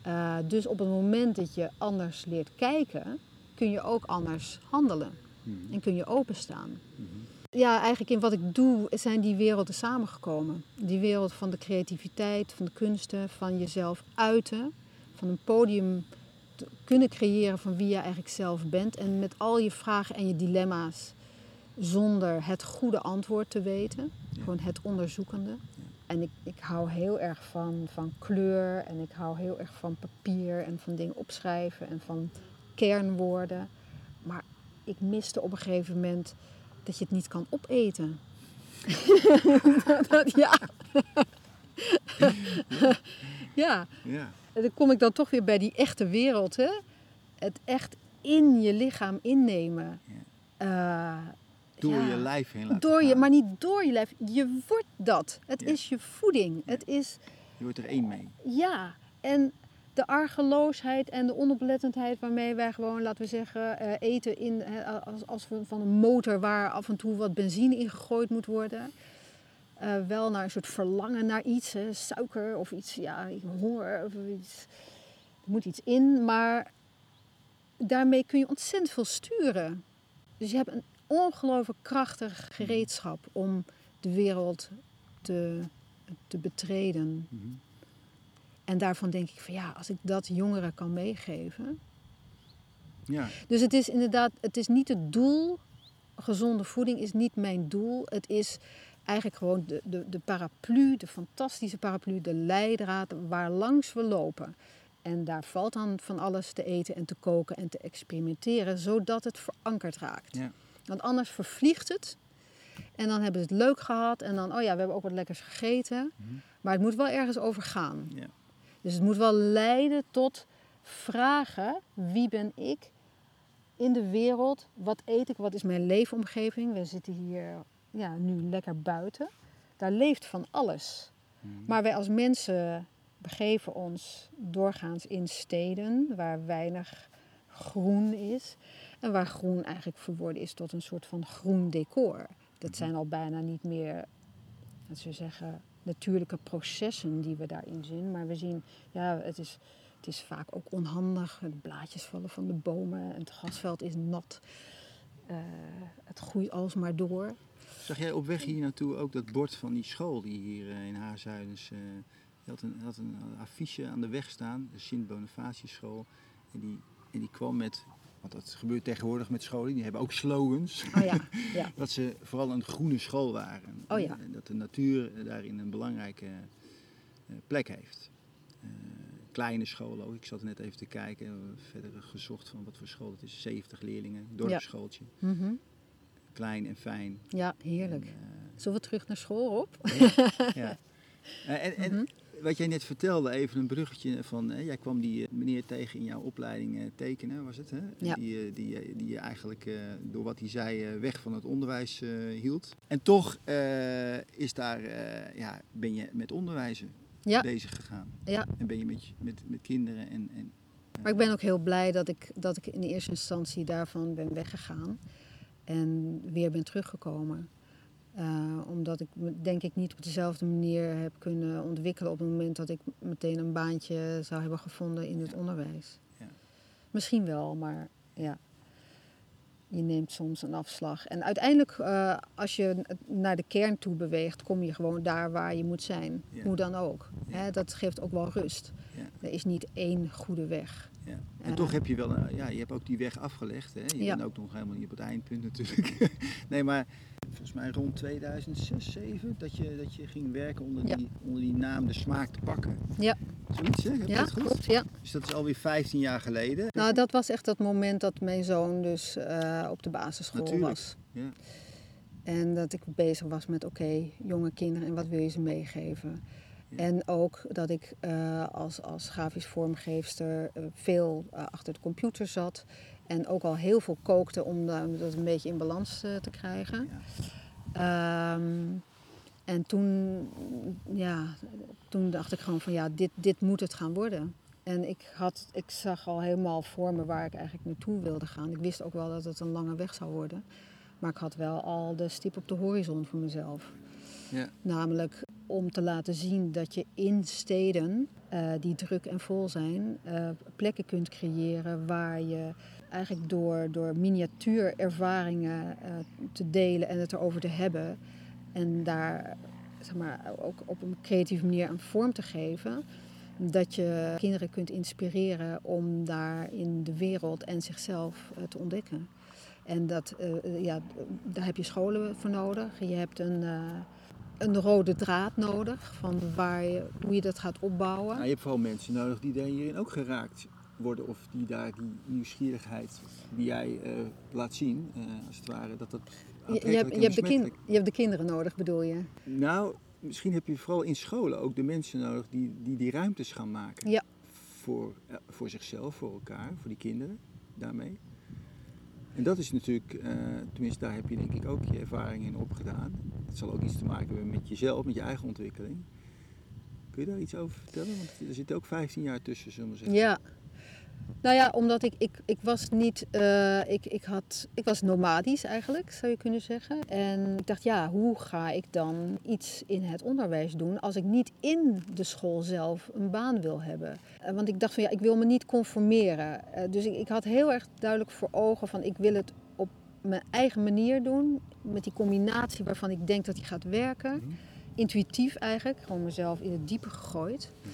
Eh, dus op het moment dat je anders leert kijken, kun je ook anders handelen. En kun je openstaan. Ja, eigenlijk in wat ik doe zijn die werelden samengekomen. Die wereld van de creativiteit, van de kunsten, van jezelf uiten. Van een podium te kunnen creëren van wie je eigenlijk zelf bent. En met al je vragen en je dilemma's zonder het goede antwoord te weten. Gewoon het onderzoekende. En ik, ik hou heel erg van, van kleur en ik hou heel erg van papier en van dingen opschrijven en van kernwoorden. Maar ik miste op een gegeven moment dat je het niet kan opeten. (laughs) (laughs) Dat- ja. (laughs) ja, Ja. en dan kom ik dan toch weer bij die echte wereld. Hè? Het echt in je lichaam innemen. Eh, Door ja. je lijf heen laten Door je, gaan. maar niet door je lijf. Je wordt dat. Het Ja. is je voeding. Het is, Je wordt er één mee. ja. En de argeloosheid en de onoplettendheid waarmee wij gewoon, laten we zeggen, eh, eten in, eh, als, als van een motor waar af en toe wat benzine in gegooid moet worden. eh, wel naar een soort verlangen naar iets, hè, suiker of iets, ja, honger of iets. Er moet iets in, maar daarmee kun je ontzettend veel sturen. Dus je hebt een ongelooflijk krachtig gereedschap om de wereld te, te betreden. Mhm. En daarvan denk ik van ja, als ik dat jongeren kan meegeven. Ja. Dus het is inderdaad, het is niet het doel. Gezonde voeding is niet mijn doel. Het is eigenlijk gewoon de, de, de paraplu, de fantastische paraplu, de leidraad waar langs we lopen. En daar valt dan van alles te eten en te koken en te experimenteren, zodat het verankerd raakt. Ja. Want anders vervliegt het. En dan hebben ze het leuk gehad. En dan, oh ja, we hebben ook wat lekkers gegeten. Maar het moet wel ergens over gaan. Ja. Dus het moet wel leiden tot vragen wie ben ik in de wereld, wat eet ik, wat is mijn leefomgeving. We zitten hier ja, nu lekker buiten. Daar leeft van alles. Maar wij als mensen begeven ons doorgaans in steden waar weinig groen is. En waar groen eigenlijk verworden is tot een soort van groen decor. Dat zijn al bijna niet meer, dat ze zeggen, natuurlijke processen die we daarin zien. Maar we zien, ja, het is, het is vaak ook onhandig. De blaadjes vallen van de bomen en het grasveld is nat. Uh, het groeit alsmaar door. Zag jij op weg hier naartoe ook dat bord van die school die hier uh, in Haarzuilens... Uh, had een, had een affiche aan de weg staan, de Sint-Bonifatiuschool. En die, en die kwam met want dat gebeurt tegenwoordig met scholen, die hebben ook slogans. Oh ja, ja. (laughs) dat ze vooral een groene school waren. Oh ja. En dat de natuur daarin een belangrijke uh, plek heeft. Uh, kleine scholen ook. Ik zat net even te kijken, verder gezocht van wat voor school het is. 70 leerlingen, dorpsschooltje. Ja. Mm -hmm. Klein en fijn. Ja, heerlijk. En, uh, Zullen we terug naar school op? Ja. (laughs) ja. en, en, mm -hmm wat jij net vertelde, even een bruggetje van, hè, jij kwam die eh, meneer tegen in jouw opleiding eh, tekenen, was het? Hè? Ja. Die, eh, die, die je eigenlijk door wat hij zei weg van het onderwijs hield. En toch is daar, ja, ben je met onderwijzen ja. bezig gegaan. Ja. En ben je met, met, met kinderen en... en maar ik ben ook heel blij dat ik, dat ik in eerste instantie daarvan ben weggegaan en weer ben teruggekomen. Uh, omdat ik me denk ik niet op dezelfde manier heb kunnen ontwikkelen op het moment dat ik meteen een baantje zou hebben gevonden in het onderwijs. Ja. Misschien wel, maar ja. Je neemt soms een afslag. En uiteindelijk, uh, als je naar de kern toe beweegt, kom je gewoon daar waar je moet zijn. Ja. Hoe dan ook. Hè, dat geeft ook wel rust. Er is niet één goede weg. Ja. En uh, toch heb je wel, een, ja, je hebt ook die weg afgelegd. Hè? Je bent ook nog helemaal niet op het eindpunt natuurlijk. (laughs) nee, maar volgens mij rond 2006, 2007, dat je, dat je ging werken onder, Ja. die, onder die naam De Smaak te pakken. Ja. Zoiets, hè? Heb Ja, dat goed? klopt. Ja. Dus dat is alweer 15 jaar geleden. Nou, dat was echt dat moment dat mijn zoon dus eh, op de basisschool Natuurlijk. was. Ja. En dat ik bezig was met, oké, jonge kinderen en wat wil je ze meegeven? Ja. En ook dat ik eh, als, als grafisch vormgeefster eh, veel achter de computer zat. En ook al heel veel kookte om om dat een beetje in balans eh, te krijgen. Ehm, en toen, ja, toen dacht ik gewoon van ja, dit, dit moet het gaan worden. En ik, had, ik zag al helemaal voor me waar ik eigenlijk naartoe wilde gaan. Ik wist ook wel dat het een lange weg zou worden. Maar ik had wel al de stip op de horizon voor mezelf. Ja. Namelijk om te laten zien dat je in steden eh, die druk en vol zijn, eh, plekken kunt creëren waar je eigenlijk door, door miniatuurervaringen eh, te delen en het erover te hebben en daar zeg maar, ook op een creatieve manier een vorm te geven, dat je kinderen kunt inspireren om daar in de wereld en zichzelf eh, te ontdekken. En dat, eh, ja, daar heb je scholen voor nodig. Je hebt een, een rode draad nodig van waar je, hoe je dat gaat opbouwen. Nou, je hebt vooral mensen nodig die daarin ook geraakt worden. Of die daar die nieuwsgierigheid die jij eh, laat zien, eh, als het ware, dat dat Je, je, hebt, je, hebt de kind, besmettelijk- je hebt de kinderen nodig, bedoel je? Nou, misschien heb je vooral in scholen ook de mensen nodig die die, die ruimtes gaan maken. Ja. Voor, eh, voor zichzelf, voor elkaar, voor die kinderen daarmee. En dat is natuurlijk, tenminste daar heb je denk ik ook je ervaring in opgedaan. Het zal ook iets te maken hebben met jezelf, met je eigen ontwikkeling. Kun je daar iets over vertellen? Want er zit ook 15 jaar tussen, zullen we zeggen. Ja. Nou ja, omdat ik, ik, ik was niet, eh, ik, ik, had, ik was nomadisch eigenlijk, zou je kunnen zeggen. En ik dacht, ja, hoe ga ik dan iets in het onderwijs doen als ik niet in de school zelf een baan wil hebben? Eh, want ik dacht van, ja, ik wil me niet conformeren. Eh, dus ik, ik had heel erg duidelijk voor ogen van, ik wil het op mijn eigen manier doen. Met die combinatie waarvan ik denk dat die gaat werken. Mhm. Intuïtief eigenlijk, gewoon mezelf in het diepe gegooid. Mhm.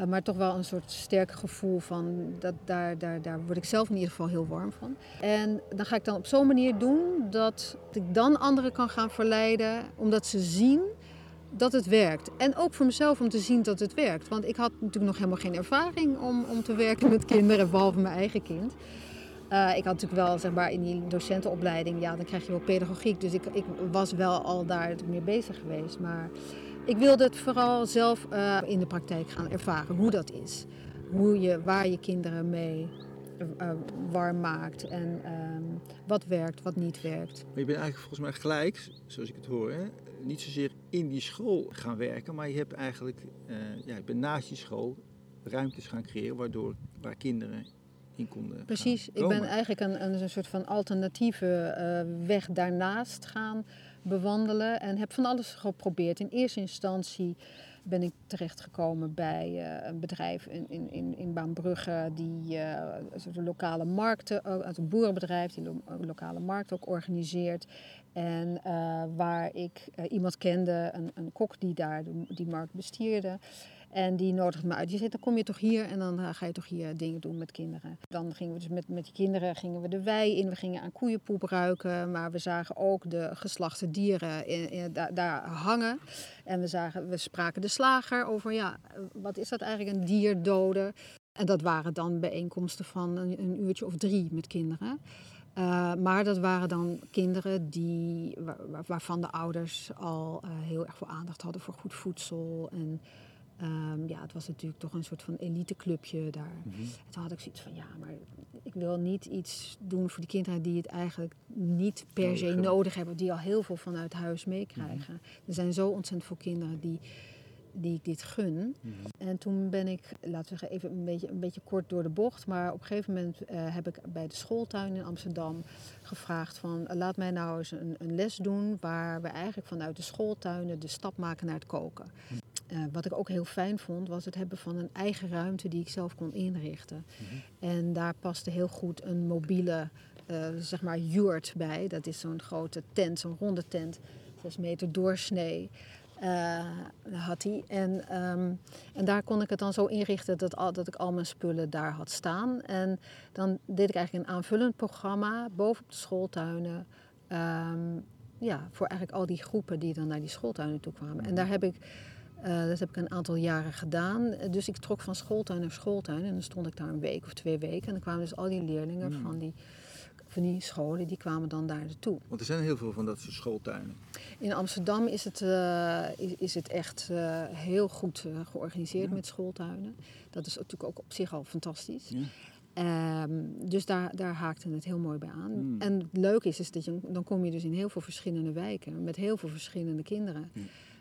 Uh, maar toch wel een soort sterk gevoel van, dat, daar, daar, daar word ik zelf in ieder geval heel warm van. En dan ga ik dan op zo'n manier doen dat ik dan anderen kan gaan verleiden, omdat ze zien dat het werkt. En ook voor mezelf om te zien dat het werkt. Want ik had natuurlijk nog helemaal geen ervaring om, om te werken met kinderen, behalve mijn eigen kind. Uh, ik had natuurlijk wel, zeg maar, in die docentenopleiding, ja, dan krijg je wel pedagogiek. Dus ik, ik was wel al daar mee bezig geweest. Maar ik wilde het vooral zelf uh, in de praktijk gaan ervaren hoe dat is. hoe je, waar je kinderen mee uh, warm maakt en ehm, wat werkt, wat niet werkt. Maar je bent eigenlijk volgens mij gelijk, zoals ik het hoor, hè? niet zozeer in die school gaan werken, maar je hebt eigenlijk, uh, ja, je bent naast je school ruimtes gaan creëren waardoor waar kinderen in konden. Precies, ik ben eigenlijk een, een, soort van alternatieve weg daarnaast gaan bewandelen en heb van alles geprobeerd. In eerste instantie ben ik terechtgekomen bij uh, een bedrijf in, in, in, in Baanbrugge die uh, de lokale markten, uh, een boerenbedrijf die de lokale markt ook organiseert. En waar ik iemand kende, een, een kok die daar die markt bestierde. En die nodigt me uit. Die zegt, dan kom je toch hier en dan ga je toch hier dingen doen met kinderen. Dan gingen we dus met, met die kinderen gingen we de wei in. We gingen aan koeienpoep ruiken. Maar we zagen ook de geslachte dieren in, daar, hangen. En we, zagen, we spraken de slager over, ja, wat is dat eigenlijk, een dier doden? En dat waren dan bijeenkomsten van een, uurtje of drie met kinderen. Maar dat waren dan kinderen die, waar, waarvan de ouders al heel erg veel aandacht hadden voor goed voedsel. En Um, ja, het was natuurlijk toch een soort van eliteclubje daar. Mm -hmm. En toen had ik zoiets van, ja, maar ik wil niet iets doen voor die kinderen die het eigenlijk niet per se nodig hebben. Die al heel veel vanuit huis meekrijgen. Mm -hmm. Er zijn zo ontzettend veel kinderen die, die ik dit gun. Mm -hmm. En toen ben ik, laten we zeggen, even een beetje, een beetje kort door de bocht. Maar op een gegeven moment uh, heb ik bij de schooltuin in Amsterdam gevraagd van... laat mij nou eens een, een les doen waar we eigenlijk vanuit de schooltuinen de stap maken naar het koken. Uh, wat ik ook heel fijn vond, was het hebben van een eigen ruimte die ik zelf kon inrichten. Mm -hmm. En daar paste heel goed een mobiele, uh, zeg maar, yurt bij. Dat is zo'n grote tent, zo'n ronde tent, 6 meter doorsnee. Uh, had hij. En, um, en daar kon ik het dan zo inrichten dat, al, dat ik al mijn spullen daar had staan. En dan deed ik eigenlijk een aanvullend programma bovenop de schooltuinen. Um, ja, voor eigenlijk al die groepen die dan naar die schooltuinen toe kwamen. En daar heb ik uh, dat heb ik een aantal jaren gedaan. Dus ik trok van schooltuin naar schooltuin. En dan stond ik daar een week of twee weken. En dan kwamen dus al die leerlingen mm. van, die, van die scholen, die kwamen dan daar naartoe. Want er zijn heel veel van dat soort schooltuinen. In Amsterdam is het, uh, is, is, het echt uh, heel goed georganiseerd ja. met schooltuinen. Dat is natuurlijk ook op zich al fantastisch. Ja. Um, dus daar, daar haakte het heel mooi bij aan. Mm. En het leuke is, is dat je, dan kom je dus in heel veel verschillende wijken met heel veel verschillende kinderen.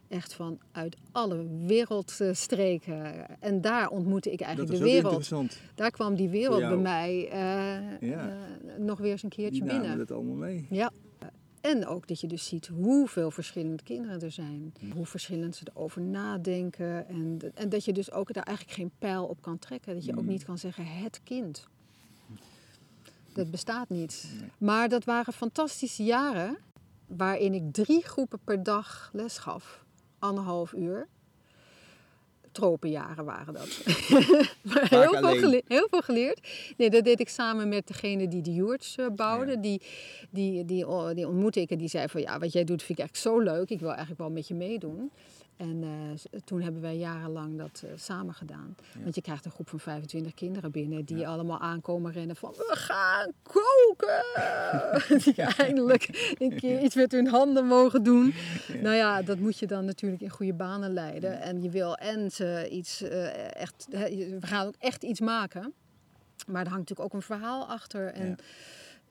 Echt van uit alle wereldstreken. En daar ontmoette ik eigenlijk de wereld. Daar kwam die wereld bij mij uh, ja. uh, nog weer eens een keertje die binnen. het allemaal mee. Ja. En ook dat je dus ziet hoeveel verschillende kinderen er zijn. Hoe verschillend ze erover nadenken. En, en dat je dus ook daar eigenlijk geen pijl op kan trekken. Dat je ook niet kan zeggen het kind. Dat bestaat niet. Nee. Maar dat waren fantastische jaren waarin ik drie groepen per dag les gaf anderhalf uur. Tropenjaren waren dat. (laughs) maar heel veel, geleerd, heel veel, geleerd. Nee, dat deed ik samen met degene die de yurts uh, bouwde. Ja. Die, die, die, die ontmoette ik en die zei van ja, wat jij doet vind ik eigenlijk zo leuk. Ik wil eigenlijk wel met je meedoen. En uh, toen hebben wij jarenlang dat uh, samen gedaan. Ja. Want je krijgt een groep van 25 kinderen binnen die ja. allemaal aankomen rennen van we gaan koken. (laughs) (laughs) die eindelijk een keer iets met hun handen mogen doen. Ja. Nou ja, dat moet je dan natuurlijk in goede banen leiden. En je wil en ze iets uh, echt, we gaan ook echt iets maken. Maar er hangt natuurlijk ook een verhaal achter. En,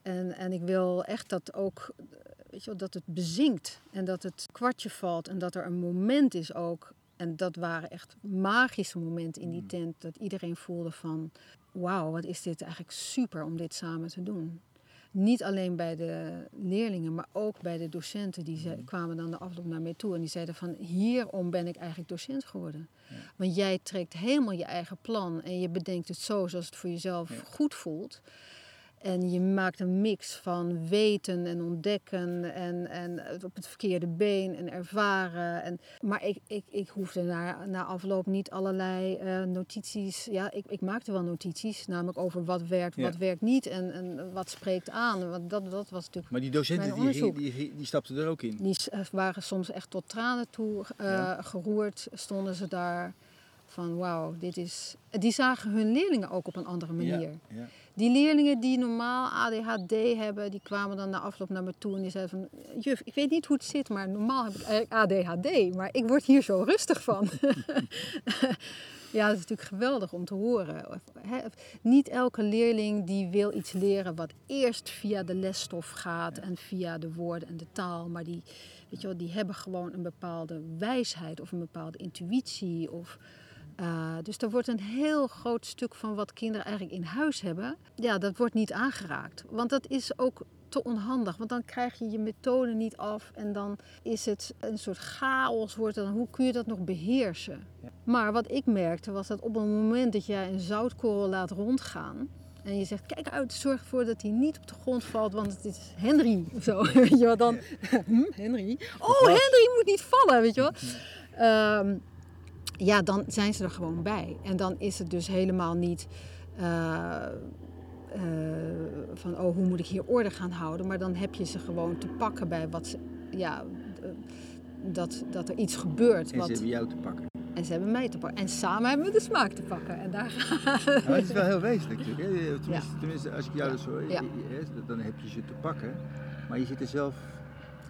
en, en ik wil echt dat ook weet je wel, dat het bezinkt en dat het kwartje valt en dat er een moment is ook. En dat waren echt magische momenten in die mm. tent. Dat iedereen voelde van, wauw, wat is dit eigenlijk super om dit samen te doen. Niet alleen bij de leerlingen, maar ook bij de docenten. Die ze, kwamen dan de afloop naar mij toe en die zeiden van... hierom ben ik eigenlijk docent geworden. Ja. Want jij trekt helemaal je eigen plan en je bedenkt het zo zoals het voor jezelf ja. goed voelt. En je maakt een mix van weten en ontdekken en, en op het verkeerde been en ervaren. En, maar ik, ik, ik hoefde na, na afloop niet allerlei uh, notities. Ja, ik, ik maakte wel notities, namelijk over wat werkt, ja. wat werkt niet en, en wat spreekt aan. Want dat, dat was natuurlijk. Maar die docenten die, die, die, die stapten er ook in? Die waren soms echt tot tranen toe uh, ja. geroerd, stonden ze daar van wauw, dit is. Die zagen hun leerlingen ook op een andere manier. Ja, ja. Die leerlingen die normaal ADHD hebben, die kwamen dan na afloop naar me toe en die zeiden van... Juf, ik weet niet hoe het zit, maar normaal heb ik ADHD, maar ik word hier zo rustig van. (laughs) Ja, dat is natuurlijk geweldig om te horen. Niet elke leerling die wil iets leren wat eerst via de lesstof gaat en via de woorden en de taal. Maar die, weet je wel, die hebben gewoon een bepaalde wijsheid of een bepaalde intuïtie. Of, eh, dus er wordt een heel groot stuk van wat kinderen eigenlijk in huis hebben. Ja, dat wordt niet aangeraakt. Want dat is ook te onhandig. Want dan krijg je je methode niet af en dan is het een soort chaos. Wordt dan, hoe kun je dat nog beheersen? Maar wat ik merkte was dat op het moment dat jij een zoutkorrel laat rondgaan. En je zegt, kijk uit, zorg ervoor dat hij niet op de grond valt, want het is Henry of zo. (laughs) Weet je wel, dan, hm, Henry? Oh, Henry moet niet vallen, weet je wel. Ehm, ja, dan zijn ze er gewoon bij. En dan is het dus helemaal niet eh, eh, van, oh, hoe moet ik hier orde gaan houden? Maar dan heb je ze gewoon te pakken bij wat ze, ja, eh, dat, dat er iets gebeurt. En wat, ze hebben jou te pakken. en ze hebben mij te pakken. En samen hebben we de smaak te pakken. En daar gaat het is wel heel wezenlijk natuurlijk. Tenminste, tenminste als ik jou Ja. dus je- je- dan heb je ze te pakken. Maar je zit er zelf,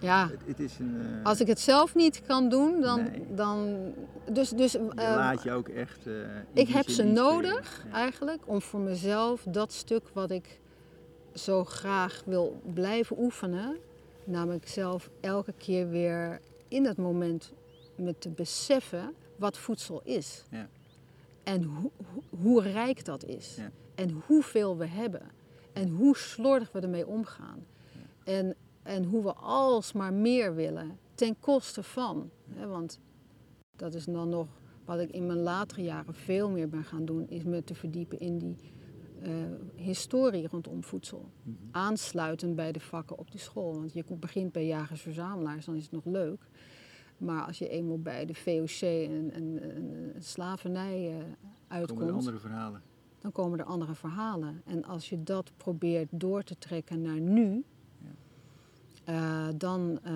Ja, het, het is een... eh, als ik het zelf niet kan doen, dan... Nee. dan dus dus eh, laat je ook echt... eh, ik heb ze nodig Ja. eigenlijk om voor mezelf dat stuk wat ik zo graag wil blijven oefenen, namelijk zelf elke keer weer in het moment me te beseffen wat voedsel is. Ja. En hoe, hoe, hoe rijk dat is. Ja. En hoeveel we hebben. En hoe slordig we ermee omgaan. En, en hoe we alsmaar meer willen ten koste van. Hè, want dat is dan nog wat ik in mijn latere jaren veel meer ben gaan doen, is me te verdiepen in die eh, historie rondom voedsel. Mhm. Aansluitend bij de vakken op de school. Want je begint bij jagers-verzamelaars, dan is het nog leuk. Maar als je eenmaal bij de VOC en, en, en slavernij eh, Komen er uitkomt, andere verhalen. dan komen er andere verhalen. En als je dat probeert door te trekken naar nu, eh, dan eh,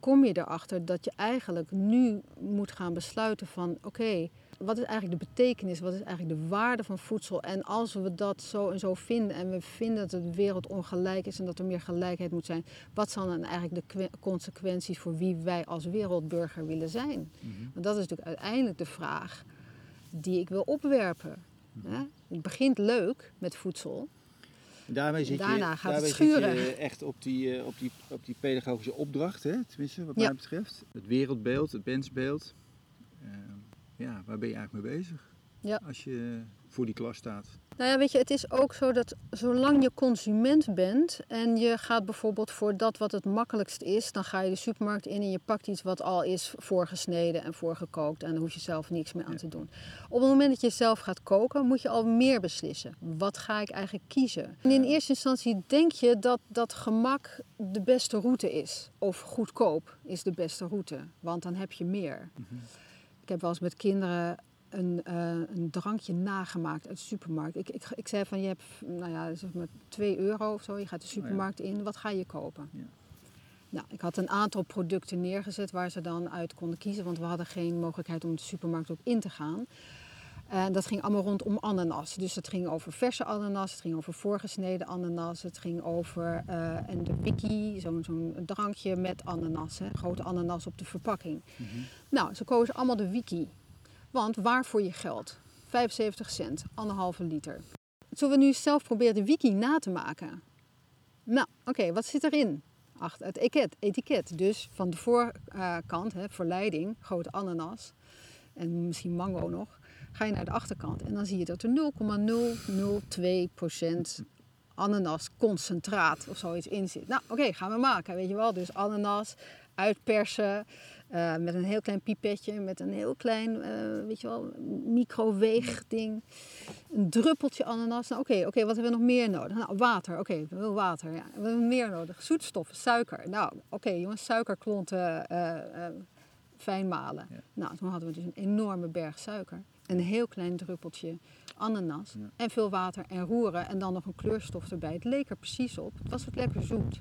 kom je erachter dat je eigenlijk nu moet gaan besluiten van oké, wat is eigenlijk de betekenis, wat is eigenlijk de waarde van voedsel? En als we dat zo en zo vinden en we vinden dat de wereld ongelijk is en dat er meer gelijkheid moet zijn, wat zijn dan eigenlijk de consequenties voor wie wij als wereldburger willen zijn? Mhm. Want dat is natuurlijk uiteindelijk de vraag die ik wil opwerpen. Het begint leuk met voedsel. Daarmee zit Daarna je, gaat het schuren. Zit je echt op die, eh, op, die, op die pedagogische opdracht, hè? tenminste wat Ja. mij betreft. Het wereldbeeld, het mensbeeld. Eh, ja, waar ben je eigenlijk mee bezig? Ja. Als je voor die klas staat. Nou ja, weet je, het is ook zo dat zolang je consument bent en je gaat bijvoorbeeld voor dat wat het makkelijkst is, dan ga je de supermarkt in en je pakt iets wat al is voorgesneden en voorgekookt en daar hoef je zelf niks meer aan Ja. te doen. Op het moment dat je zelf gaat koken, moet je al meer beslissen. Wat ga ik eigenlijk kiezen? En in eerste instantie denk je dat dat gemak de beste route is. Of goedkoop is de beste route, want dan heb je meer. Ik heb wel eens met kinderen een, eh, een drankje nagemaakt uit de supermarkt. Ik, ik, ik zei van je hebt nou ja, zeg maar 2 euro of zo, je gaat de supermarkt in, wat ga je kopen? Ja. Nou, ik had een aantal producten neergezet waar ze dan uit konden kiezen, want we hadden geen mogelijkheid om de supermarkt ook in te gaan. En dat ging allemaal rondom ananas. Dus het ging over verse ananas, het ging over voorgesneden ananas, het ging over eh, en de wiki, zo'n zo'n drankje met ananas, hè, grote ananas op de verpakking. Nou, ze kozen allemaal de wiki. Want waar voor je geld? 75 cent, anderhalve liter. Zullen we nu zelf proberen de wiki na te maken? Nou, oké, wat zit erin? Achter het etiket, etiket. Dus van de voorkant, hè, verleiding, grote ananas en misschien mango nog, ga je naar de achterkant en dan zie je dat er 0,002% ananasconcentraat of zoiets in zit. Nou, oké, gaan we maken, weet je wel. Dus ananas uitpersen eh, met een heel klein pipetje, met een heel klein, eh, weet je wel, microweegding. Een druppeltje ananas. Nou, oké, oké, wat hebben we nog meer nodig? Nou, water. Oké, we willen water. Ja. We hebben meer nodig. Zoetstoffen, suiker. Nou, oké, jongens, suikerklonten eh, fijn malen. Ja. Nou, toen hadden we dus een enorme berg suiker. Een heel klein druppeltje ananas. Ja. En veel water en roeren. En dan nog een kleurstof erbij. Het leek er precies op. Het was ook lekker zoet.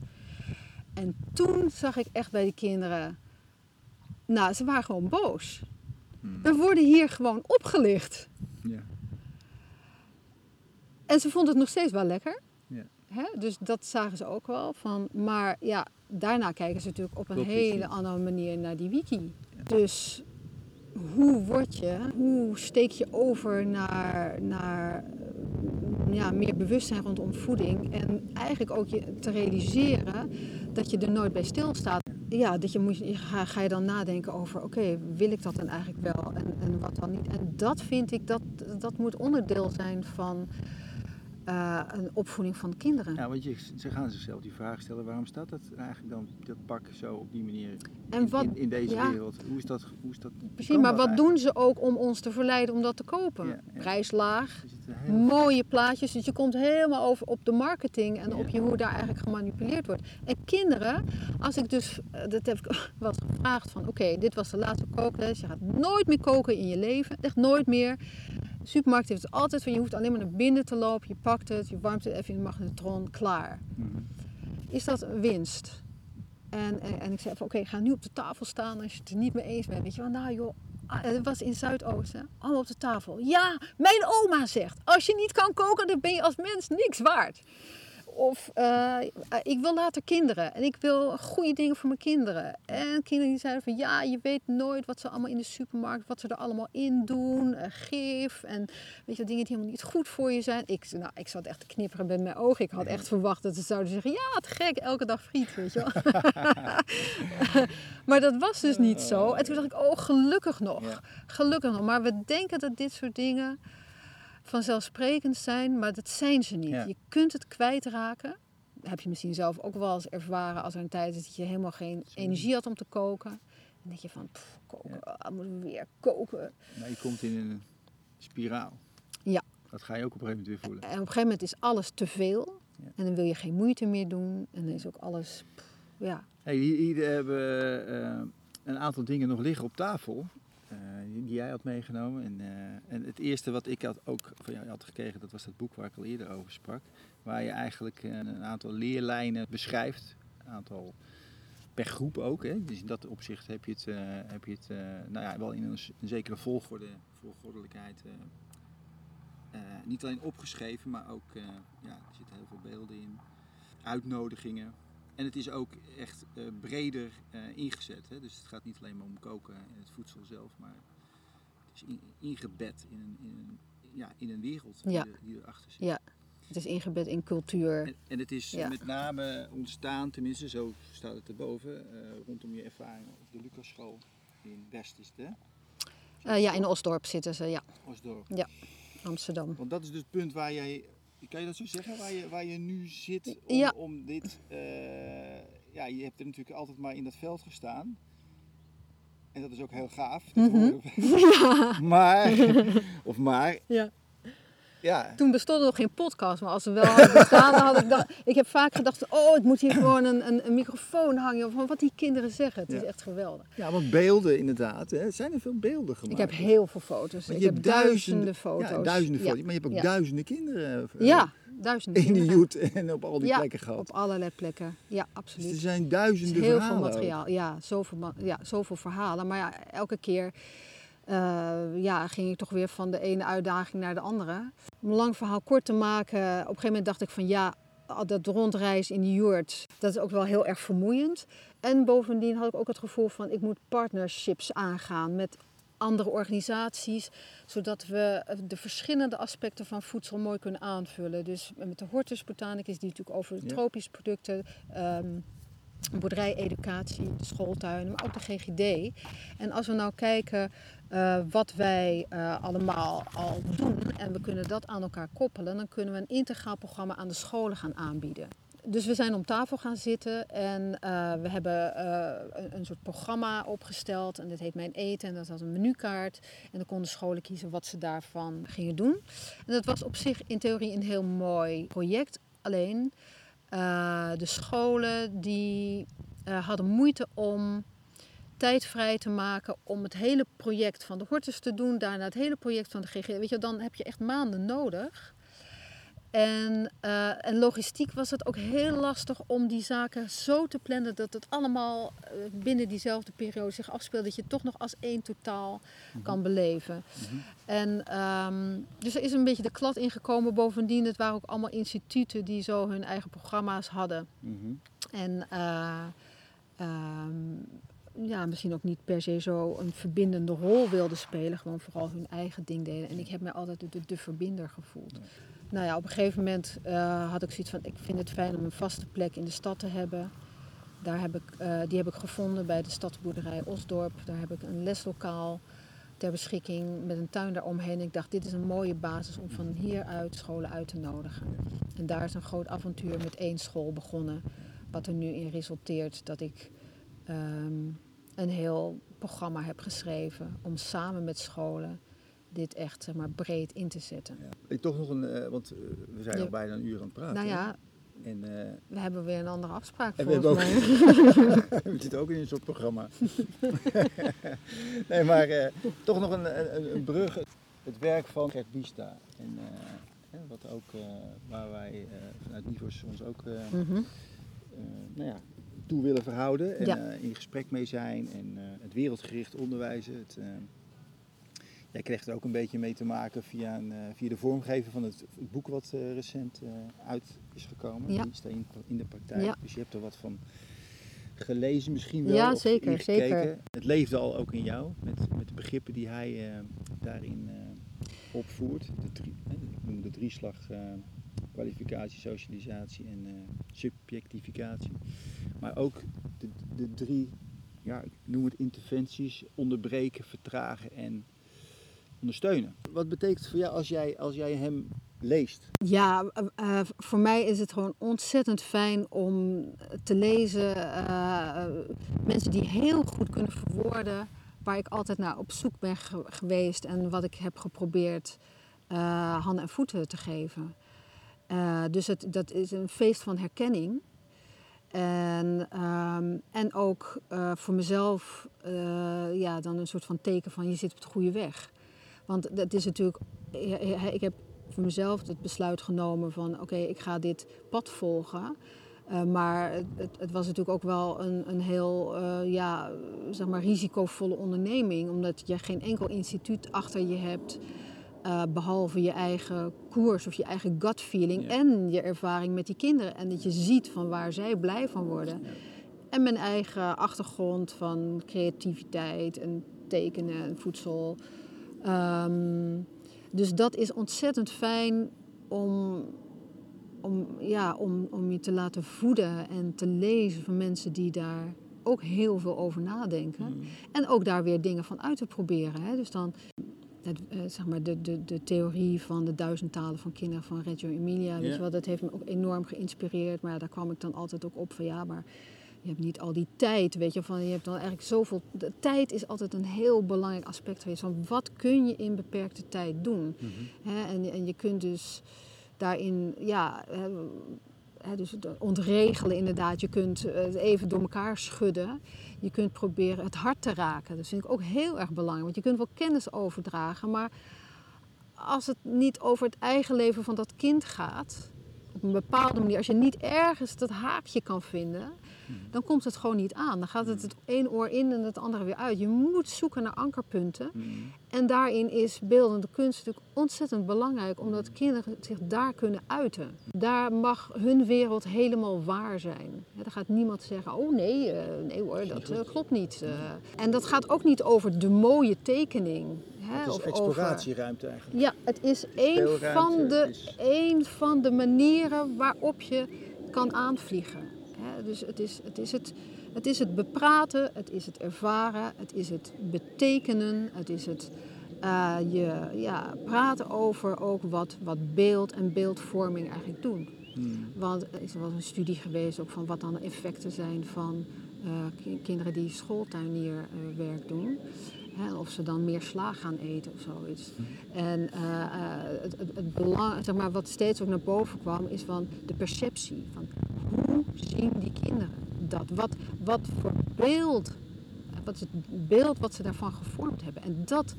En toen zag ik echt bij die kinderen... Nou, ze waren gewoon boos. Hmm. We worden hier gewoon opgelicht. Ja. En ze vonden het nog steeds wel lekker. Ja. Hè? Dus dat zagen ze ook wel. Van, maar ja, daarna kijken ze natuurlijk op een Klopt, hele andere manier naar die wiki. Dus hoe word je, hoe steek je over naar, naar ja, meer bewustzijn rondom voeding. En eigenlijk ook je te realiseren dat je er nooit bij stilstaat. Ja, dat je moet, ga, je dan nadenken over, oké, wil ik dat dan eigenlijk wel en, en wat dan niet. En dat vind ik, dat, dat moet onderdeel zijn van uh, een opvoeding van kinderen. Ja, want je, ze gaan zichzelf die vraag stellen, waarom staat dat eigenlijk dan, dat pak zo op die manier en in, wat, in, in deze wereld? Hoe is dat? Hoe is dat Precies, maar wat doen ze ook om ons te verleiden om dat te kopen? Ja, ja. Prijslaag, heel... mooie plaatjes, dus je komt helemaal over op de marketing en op je, hoe daar eigenlijk gemanipuleerd wordt. En kinderen, als ik dus, eh, dat heb ik (laughs) wel gevraagd van, oké, dit was de laatste kookles, je gaat nooit meer koken in je leven, echt nooit meer. De supermarkt heeft het altijd van je hoeft alleen maar naar binnen te lopen, je pakt het, je warmt het even in de magnetron, klaar. Mm. Is dat een winst? En, en, en ik zei van oké, ga nu op de tafel staan als je het er niet mee eens bent. Weet je wel, nou joh, ah, het was in Zuidoosten, allemaal op de tafel. Ja, mijn oma zegt, als je niet kan koken, dan ben je als mens niks waard. Of uh, ik wil later kinderen en ik wil goede dingen voor mijn kinderen. En kinderen die zeiden van ja, je weet nooit wat ze allemaal in de supermarkt, wat ze er allemaal in doen. Uh, gif en weet je, dingen die helemaal niet goed voor je zijn. Ik, nou, ik zat echt te knipperen met mijn ogen. Ik had echt verwacht dat ze zouden zeggen ja, te gek, elke dag friet, weet je wel. (laughs) maar dat was dus niet zo. En toen dacht ik, oh gelukkig nog. Gelukkig nog. Maar we denken dat dit soort dingen vanzelfsprekend zijn, maar dat zijn ze niet. Je kunt het kwijtraken. Dat heb je misschien zelf ook wel eens ervaren als er een tijd is dat je helemaal geen energie had om te koken. En denk je van, pff, koken, ja. Ah, moeten we weer koken. Maar je komt in een spiraal. Ja. Dat ga je ook op een gegeven moment weer voelen. En op een gegeven moment is alles te veel. Ja. En dan wil je geen moeite meer doen. En dan is ook alles, pff, ja. Hey, hier, hier hebben uh, een aantal dingen nog liggen op tafel. Uh, die jij had meegenomen. En, uh, en het eerste wat ik had ook van jou had gekregen, dat was dat boek waar ik al eerder over sprak. Waar je eigenlijk uh, een aantal leerlijnen beschrijft. Een aantal per groep ook. Hè. Dus in dat opzicht heb je het, heb je het nou ja, wel in een, zekere volgorde, volgordelijkheid. niet alleen opgeschreven, maar ook ja, er zitten heel veel beelden in. Uitnodigingen, en het is ook echt uh, breder uh, ingezet. Hè? Dus het gaat niet alleen maar om koken en het voedsel zelf, maar het is in, ingebed in een, in een, ja, in een wereld ja. die, die, erachter zit. Ja, het is ingebed in cultuur. En, en het is ja. met name ontstaan, tenminste zo staat het erboven, uh, rondom je ervaring op de Lucasschool in West is het hè? ja, in Osdorp zitten ze, ja. Osdorp. Ja, Amsterdam. Want dat is dus het punt waar jij kan je dat zo zeggen, waar je, waar je nu zit om, ja. om dit... Uh, ja, je hebt er natuurlijk altijd maar in dat veld gestaan. En dat is ook heel gaaf. Mm -hmm. (laughs) ja. Maar, (laughs) of maar, ja. Ja. Toen bestond er nog geen podcast, maar als ze wel hadden bestaan, dan had ik dacht, (laughs) Ik heb vaak gedacht, oh, het moet hier gewoon een, een, een microfoon hangen van wat die kinderen zeggen. Het is echt geweldig. Ja, want beelden inderdaad. Hè. Zijn er veel beelden gemaakt? Ik heb heel veel foto's. Maar ik je heb duizenden, foto's. Ja, duizenden foto's. Maar je hebt ook duizenden kinderen. Uh, ja, duizenden In de Joet en op al die plekken gehad. op allerlei plekken. Ja, absoluut. Dus er zijn duizenden heel verhalen. Heel veel materiaal. Ja zoveel, ja, zoveel verhalen. Maar ja, elke keer uh, ja, ging ik toch weer van de ene uitdaging naar de andere. Om een lang verhaal kort te maken, op een gegeven moment dacht ik van ja, dat rondreizen in de yurt, dat is ook wel heel erg vermoeiend. En bovendien had ik ook het gevoel van ik moet partnerships aangaan met andere organisaties, zodat we de verschillende aspecten van voedsel mooi kunnen aanvullen. Dus met de Hortus Botanicus, die natuurlijk over de tropische producten, um, boerderij-educatie, de schooltuinen, maar ook de GGD. En als we nou kijken uh, wat wij uh, allemaal al doen en we kunnen dat aan elkaar koppelen, dan kunnen we een integraal programma aan de scholen gaan aanbieden. Dus we zijn om tafel gaan zitten en uh, we hebben een, een, soort programma opgesteld. En dat heet Mijn Eten. En dat had een menukaart. En dan konden scholen kiezen wat ze daarvan gingen doen. En dat was op zich in theorie een heel mooi project. Alleen de scholen die hadden moeite om tijd vrij te maken om het hele project van de Hortus te doen, daarna het hele project van de GG. Weet je, dan heb je echt maanden nodig. En, uh, en logistiek was het ook heel lastig om die zaken zo te plannen dat het allemaal uh, binnen diezelfde periode zich afspeelt. Dat je het toch nog als één totaal mm -hmm. kan beleven. Mm -hmm. En um, dus er is een beetje de klad ingekomen. Bovendien, het waren ook allemaal instituten die zo hun eigen programma's hadden. Mm -hmm. En uh, um, ja, misschien ook niet per se zo een verbindende rol wilden spelen. Gewoon vooral hun eigen ding deden. En ik heb mij altijd de, de verbinder gevoeld. Nou ja, op een gegeven moment uh, had ik zoiets van... ik vind het fijn om een vaste plek in de stad te hebben. Daar heb ik, uh, die heb ik gevonden bij de stadsboerderij Osdorp. Daar heb ik een leslokaal ter beschikking met een tuin daaromheen. Ik dacht, dit is een mooie basis om van hieruit scholen uit te nodigen. En daar is een groot avontuur met één school begonnen. Wat er nu in resulteert dat ik um, een heel programma heb geschreven om samen met scholen dit echt zeg maar, breed in te zetten. Ja. Ik toch nog een, uh, want uh, we zijn al bijna een uur aan het praten. Nou ja, en, uh, we hebben weer een andere afspraak en volgens we mij. Ook, (laughs) we zitten ook in een soort programma. (laughs) nee, maar toch nog een, een, een, brug. Het werk van Gert Biesta. En, wat ook, waar wij vanuit Nivos ons ook mm -hmm. nou ja, toe willen verhouden en ja. in gesprek mee zijn en het wereldgericht onderwijzen. Het, jij kreeg er ook een beetje mee te maken via, een, via de vormgever van het, het boek wat recent uit is gekomen. Ja. Die in, in de praktijk, ja. dus je hebt er wat van gelezen misschien wel. Ja, zeker, zeker. Het leefde al ook in jou met, met de begrippen die hij daarin opvoert. De drie, ik noem de drieslag kwalificatie, socialisatie en uh, subjectificatie. Maar ook de, de drie, ja, ik noem het interventies, onderbreken, vertragen en ondersteunen. Wat betekent het voor jou als jij, als jij hem leest? Ja, uh, voor mij is het gewoon ontzettend fijn om te lezen. Uh, mensen die heel goed kunnen verwoorden waar ik altijd naar op zoek ben ge geweest en wat ik heb geprobeerd handen en voeten te geven. Uh, dus het, dat is een feest van herkenning. En, um, en ook uh, voor mezelf uh, ja, dan een soort van teken van je zit op de goede weg. Want dat is natuurlijk, ik heb voor mezelf het besluit genomen van oké, okay, ik ga dit pad volgen. Uh, maar het, het, was natuurlijk ook wel een, een heel uh, ja, zeg maar risicovolle onderneming, omdat je geen enkel instituut achter je hebt. Uh, behalve je eigen koers of je eigen gut feeling ja. en je ervaring met die kinderen. En dat je ziet van waar zij blij van worden. Ja. En mijn eigen achtergrond van creativiteit en tekenen en voedsel. Um, dus dat is ontzettend fijn om, om, ja, om, om je te laten voeden en te lezen van mensen die daar ook heel veel over nadenken. Mm. En ook daar weer dingen van uit te proberen. Hè. Dus dan het, uh, zeg maar de, de, de theorie van de duizend talen van kinderen van Reggio Emilia. Weet je wel, dat heeft me ook enorm geïnspireerd. Maar daar kwam ik dan altijd ook op van ja, maar je hebt niet al die tijd, weet je. Van, je hebt dan eigenlijk zoveel... De tijd is altijd een heel belangrijk aspect geweest. Van wat kun je in beperkte tijd doen? Mm -hmm. en, en je kunt dus daarin, ja... Dus ontregelen inderdaad. Je kunt het even door elkaar schudden. Je kunt proberen het hart te raken. Dat vind ik ook heel erg belangrijk. Want je kunt wel kennis overdragen, maar als het niet over het eigen leven van dat kind gaat, op een bepaalde manier, als je niet ergens dat haakje kan vinden, dan komt het gewoon niet aan. Dan gaat het het één oor in en het andere weer uit. Je moet zoeken naar ankerpunten. En daarin is beeldende kunst natuurlijk ontzettend belangrijk, omdat kinderen zich daar kunnen uiten. Daar mag hun wereld helemaal waar zijn. Ja, gaat niemand zeggen, oh nee, uh, nee hoor, dat uh, klopt niet. Uh, en dat gaat ook niet over de mooie tekening. Hè, het is of exploratieruimte over... eigenlijk. Ja, het is een van, de, is... een van de manieren waarop je kan aanvliegen. Hè, dus het is, het is het... Het is het bepraten, het is het ervaren, het is het betekenen, het is het uh, je ja, praten over ook wat, wat beeld en beeldvorming eigenlijk doen. Hmm. Want er is wel een studie geweest ook van wat dan de effecten zijn van uh, kinderen die schooltuinierwerk uh, doen. Hè, of ze dan meer sla gaan eten of zoiets. Hmm. En uh, het, het, het belang, zeg maar, wat steeds ook naar boven kwam, is van de perceptie. Van hoe zien die kinderen dat? Wat, wat voor beeld, wat is het beeld wat ze daarvan gevormd hebben? En dat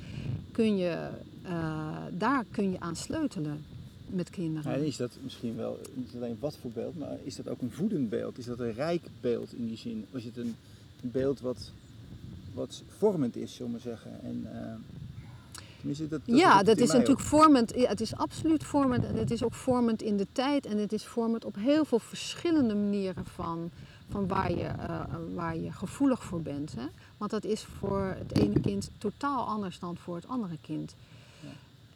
kun je, uh, daar kun je aan sleutelen met kinderen. Ja, is dat misschien wel niet alleen wat voor beeld, maar is dat ook een voedend beeld? Is dat een rijk beeld in die zin? Is het een beeld wat, wat vormend is, zullen we zeggen? En, uh, dat, dat ja, dat is natuurlijk ook. vormend. Ja, het is absoluut vormend. En het is ook vormend in de tijd. En het is vormend op heel veel verschillende manieren van, van waar je, eh, waar je gevoelig voor bent. Hè? Want dat is voor het ene kind totaal anders dan voor het andere kind. Ja.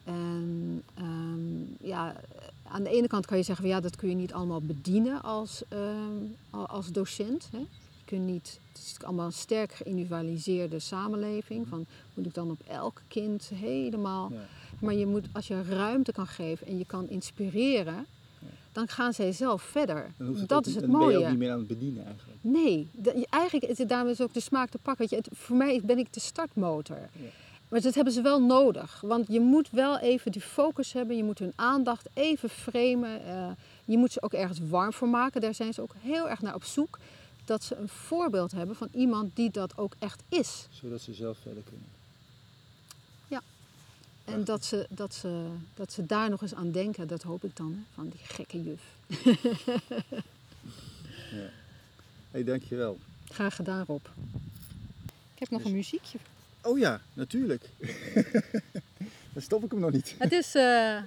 En ehm, ja, aan de ene kant kan je zeggen, ja, dat kun je niet allemaal bedienen als, ehm, al- als docent. Hè? Je niet, het is allemaal een sterk geïndividualiseerde samenleving. Van, moet ik dan op elk kind helemaal... Ja. Maar je moet, als je ruimte kan geven en je kan inspireren, dan gaan zij zelf verder. Dat ook is het dan ben je ook mooie. niet meer aan het bedienen eigenlijk. Nee, eigenlijk is het daarom is ook de smaak te pakken. Weet je, het, voor mij ben ik de startmotor. Ja. Maar dat hebben ze wel nodig. Want je moet wel even die focus hebben. Je moet hun aandacht even framen. eh, je moet ze ook ergens warm voor maken. Daar zijn ze ook heel erg naar op zoek. Dat ze een voorbeeld hebben van iemand die dat ook echt is. Zodat ze zelf verder kunnen. En dat ze, dat, ze, dat ze daar nog eens aan denken. Dat hoop ik dan, hè, van die gekke juf. (laughs) Ja. hey, dankjewel. Graag gedaan, Rob. Ik heb nog Dus- een muziekje. Oh ja, natuurlijk. (laughs) Dan stop ik hem nog niet. Het is eh,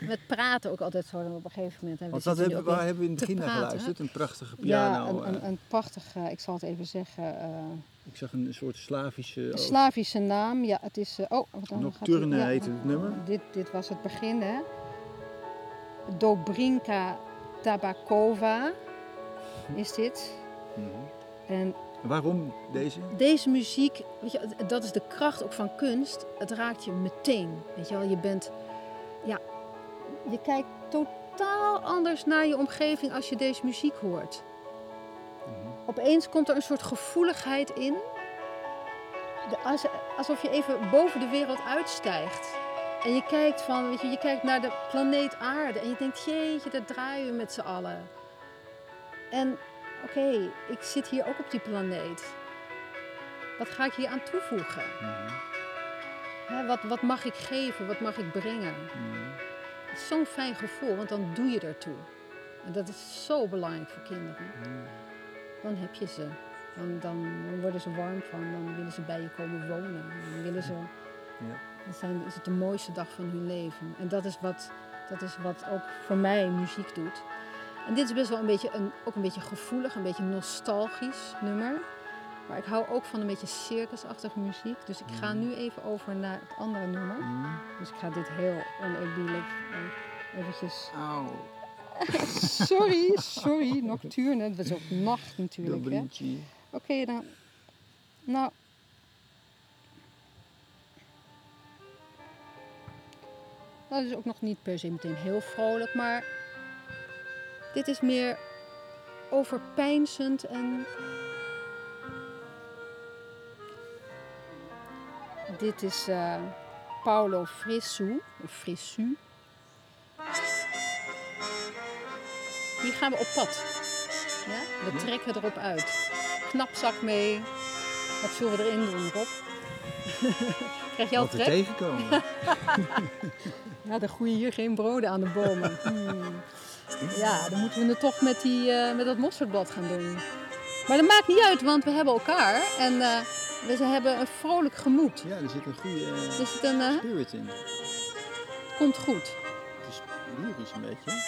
met praten ook altijd zo op een gegeven moment. hè. Want dat hebben, waar hebben we in het begin naar geluisterd? Een prachtige Ja, piano. een, een, eh, een prachtige, ik zal het even zeggen, eh, ik zag een soort Slavische... een Slavische naam. Ja, het is... eh, oh, wat dan Nocturne gaat heette het nummer. Dit, dit was het begin, hè. Dobrinka Tabakova is dit. Mhm. En Waarom deze? deze muziek, weet je, dat is de kracht ook van kunst. Het raakt je meteen. Weet je wel, je bent, ja, je kijkt totaal anders naar je omgeving als je deze muziek hoort. Mhm. Opeens komt er een soort gevoeligheid in. Alsof je even boven de wereld uitstijgt. En je kijkt, van, weet je, je kijkt naar de planeet aarde en je denkt, jeetje, daar draaien we met z'n allen. En oké, ik zit hier ook op die planeet. Wat ga ik hier aan toevoegen? Mhm. Hè, wat, wat mag ik geven? Wat mag ik brengen? Mhm. Zo'n fijn gevoel, want dan doe je ertoe. En dat is zo belangrijk voor kinderen. Mhm. Dan heb je ze. Dan, dan worden ze warm van, dan willen ze bij je komen wonen. Dan willen ze, Ja. dan zijn, is het de mooiste dag van hun leven. En dat is wat, dat is wat ook voor mij muziek doet. En dit is best wel een beetje een, ook een beetje gevoelig, een beetje nostalgisch nummer. Maar ik hou ook van een beetje circusachtige muziek. Dus ik ga nu even over naar het andere nummer. Mhm. Dus ik ga dit heel oneerbiedig eventjes... Auw. (laughs) Sorry, sorry, (laughs) nocturne. Het was ook nacht natuurlijk. hè. Oké, dan. Nou. Dat is ook nog niet per se meteen heel vrolijk, maar dit is meer overpeinzend en. Dit is eh, Paolo Frissu, Frissu. Hier gaan we op pad. Ja? We trekken erop uit. Knapzak mee. Wat zullen we erin doen, Rob? (laughs) Krijg jij al trek? tegenkomen. (laughs) Ja, dan groeien hier geen broden aan de bomen. (laughs) Hmm. Ja, dan moeten we het toch met, die, eh, met dat mosterdblad gaan doen. Maar dat maakt niet uit, want we hebben elkaar. En eh, we ze hebben een vrolijk gemoed. Ja, er zit een goede het een, eh, spirit in. komt goed. Het is lyrisch een beetje. Het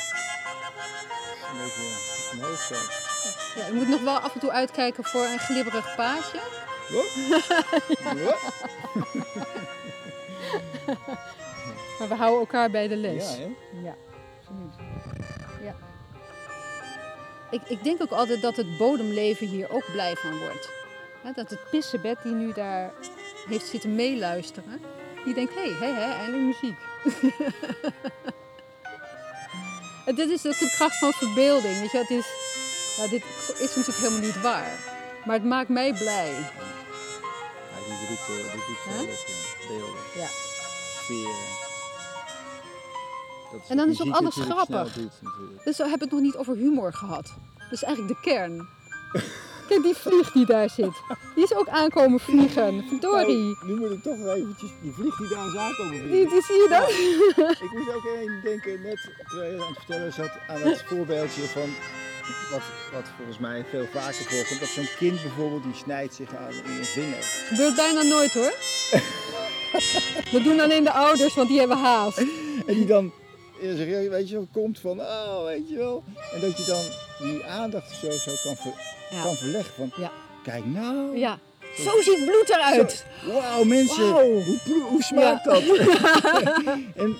is een beetje omhoog zo. Ja, je moet nog wel af en toe uitkijken voor een glibberig paadje. Ja. (laughs) (laughs) Maar we houden elkaar bij de les. Ja, hè? Ja, absoluut. Ja. Ik, ik denk ook altijd dat het bodemleven hier ook blij van wordt. Dat het pissenbed die nu daar heeft zitten meeluisteren, die denkt, hé, hé, hé, eindelijk muziek. (laughs) en dit is ook de kracht van verbeelding. Weet je, het is, ja, dit is natuurlijk helemaal niet waar. Maar het maakt mij blij. Ja, die roept, eh, die roept Huh? veel op, ja. Beelden, Ja. sferen. Dat En dan is ook alles grappig. doet. Dus we hebben het nog niet over humor gehad. Dat is eigenlijk de kern. (laughs) Kijk, die vlieg die daar zit. Die is ook aankomen vliegen. Verdorie. Nou, nu moet ik toch eventjes die vlieg die daar is aankomen vliegen. die zie je dat? Ik moest ook één denken, net terwijl je aan het vertellen zat, aan het voorbeeldje van wat, wat volgens mij veel vaker voorkomt. Dat zo'n kind bijvoorbeeld, die snijdt zich aan in een vinger. Gebeurt bijna nooit hoor. Dat doen alleen de ouders, want die hebben haast. En die dan, je, weet je wel, komt van, oh, weet je wel. En dat je dan die aandacht zo, zo kan, ver, Ja. kan verleggen. Van, Ja. Kijk nou. Ja, zo ziet bloed eruit. Wauw mensen, Wauw. Hoe, hoe smaakt dat? (laughs) (laughs) en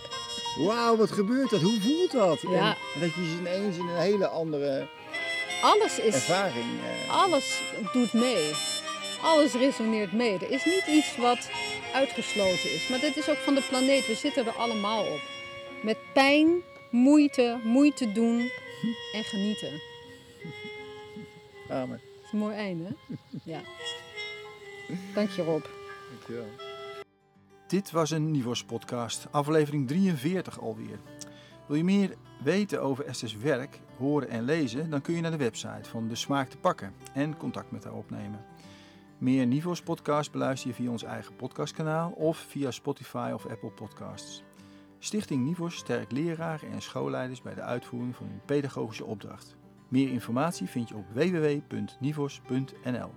wauw, wat gebeurt dat? Hoe voelt dat? Ja. En, en dat je ze ineens in een hele andere Alles is, ervaring... eh, alles doet mee. Alles resoneert mee. Er is niet iets wat uitgesloten is. Maar dit is ook van de planeet. We zitten er allemaal op. Met pijn, moeite, moeite doen (laughs) en genieten. Amen. Dat is een mooi einde, hè? Ja. Dank je, Rob. Dankjewel. Dit was een Nivos podcast, aflevering 43 alweer. Wil je meer weten over Esther's werk, horen en lezen, dan kun je naar de website van De Smaak te pakken en contact met haar opnemen. Meer Nivos podcast beluister je via ons eigen podcastkanaal of via Spotify of Apple Podcasts. Stichting Nivos sterkt leraren en schoolleiders bij de uitvoering van hun pedagogische opdracht. Meer informatie vind je op www.nivos.nl.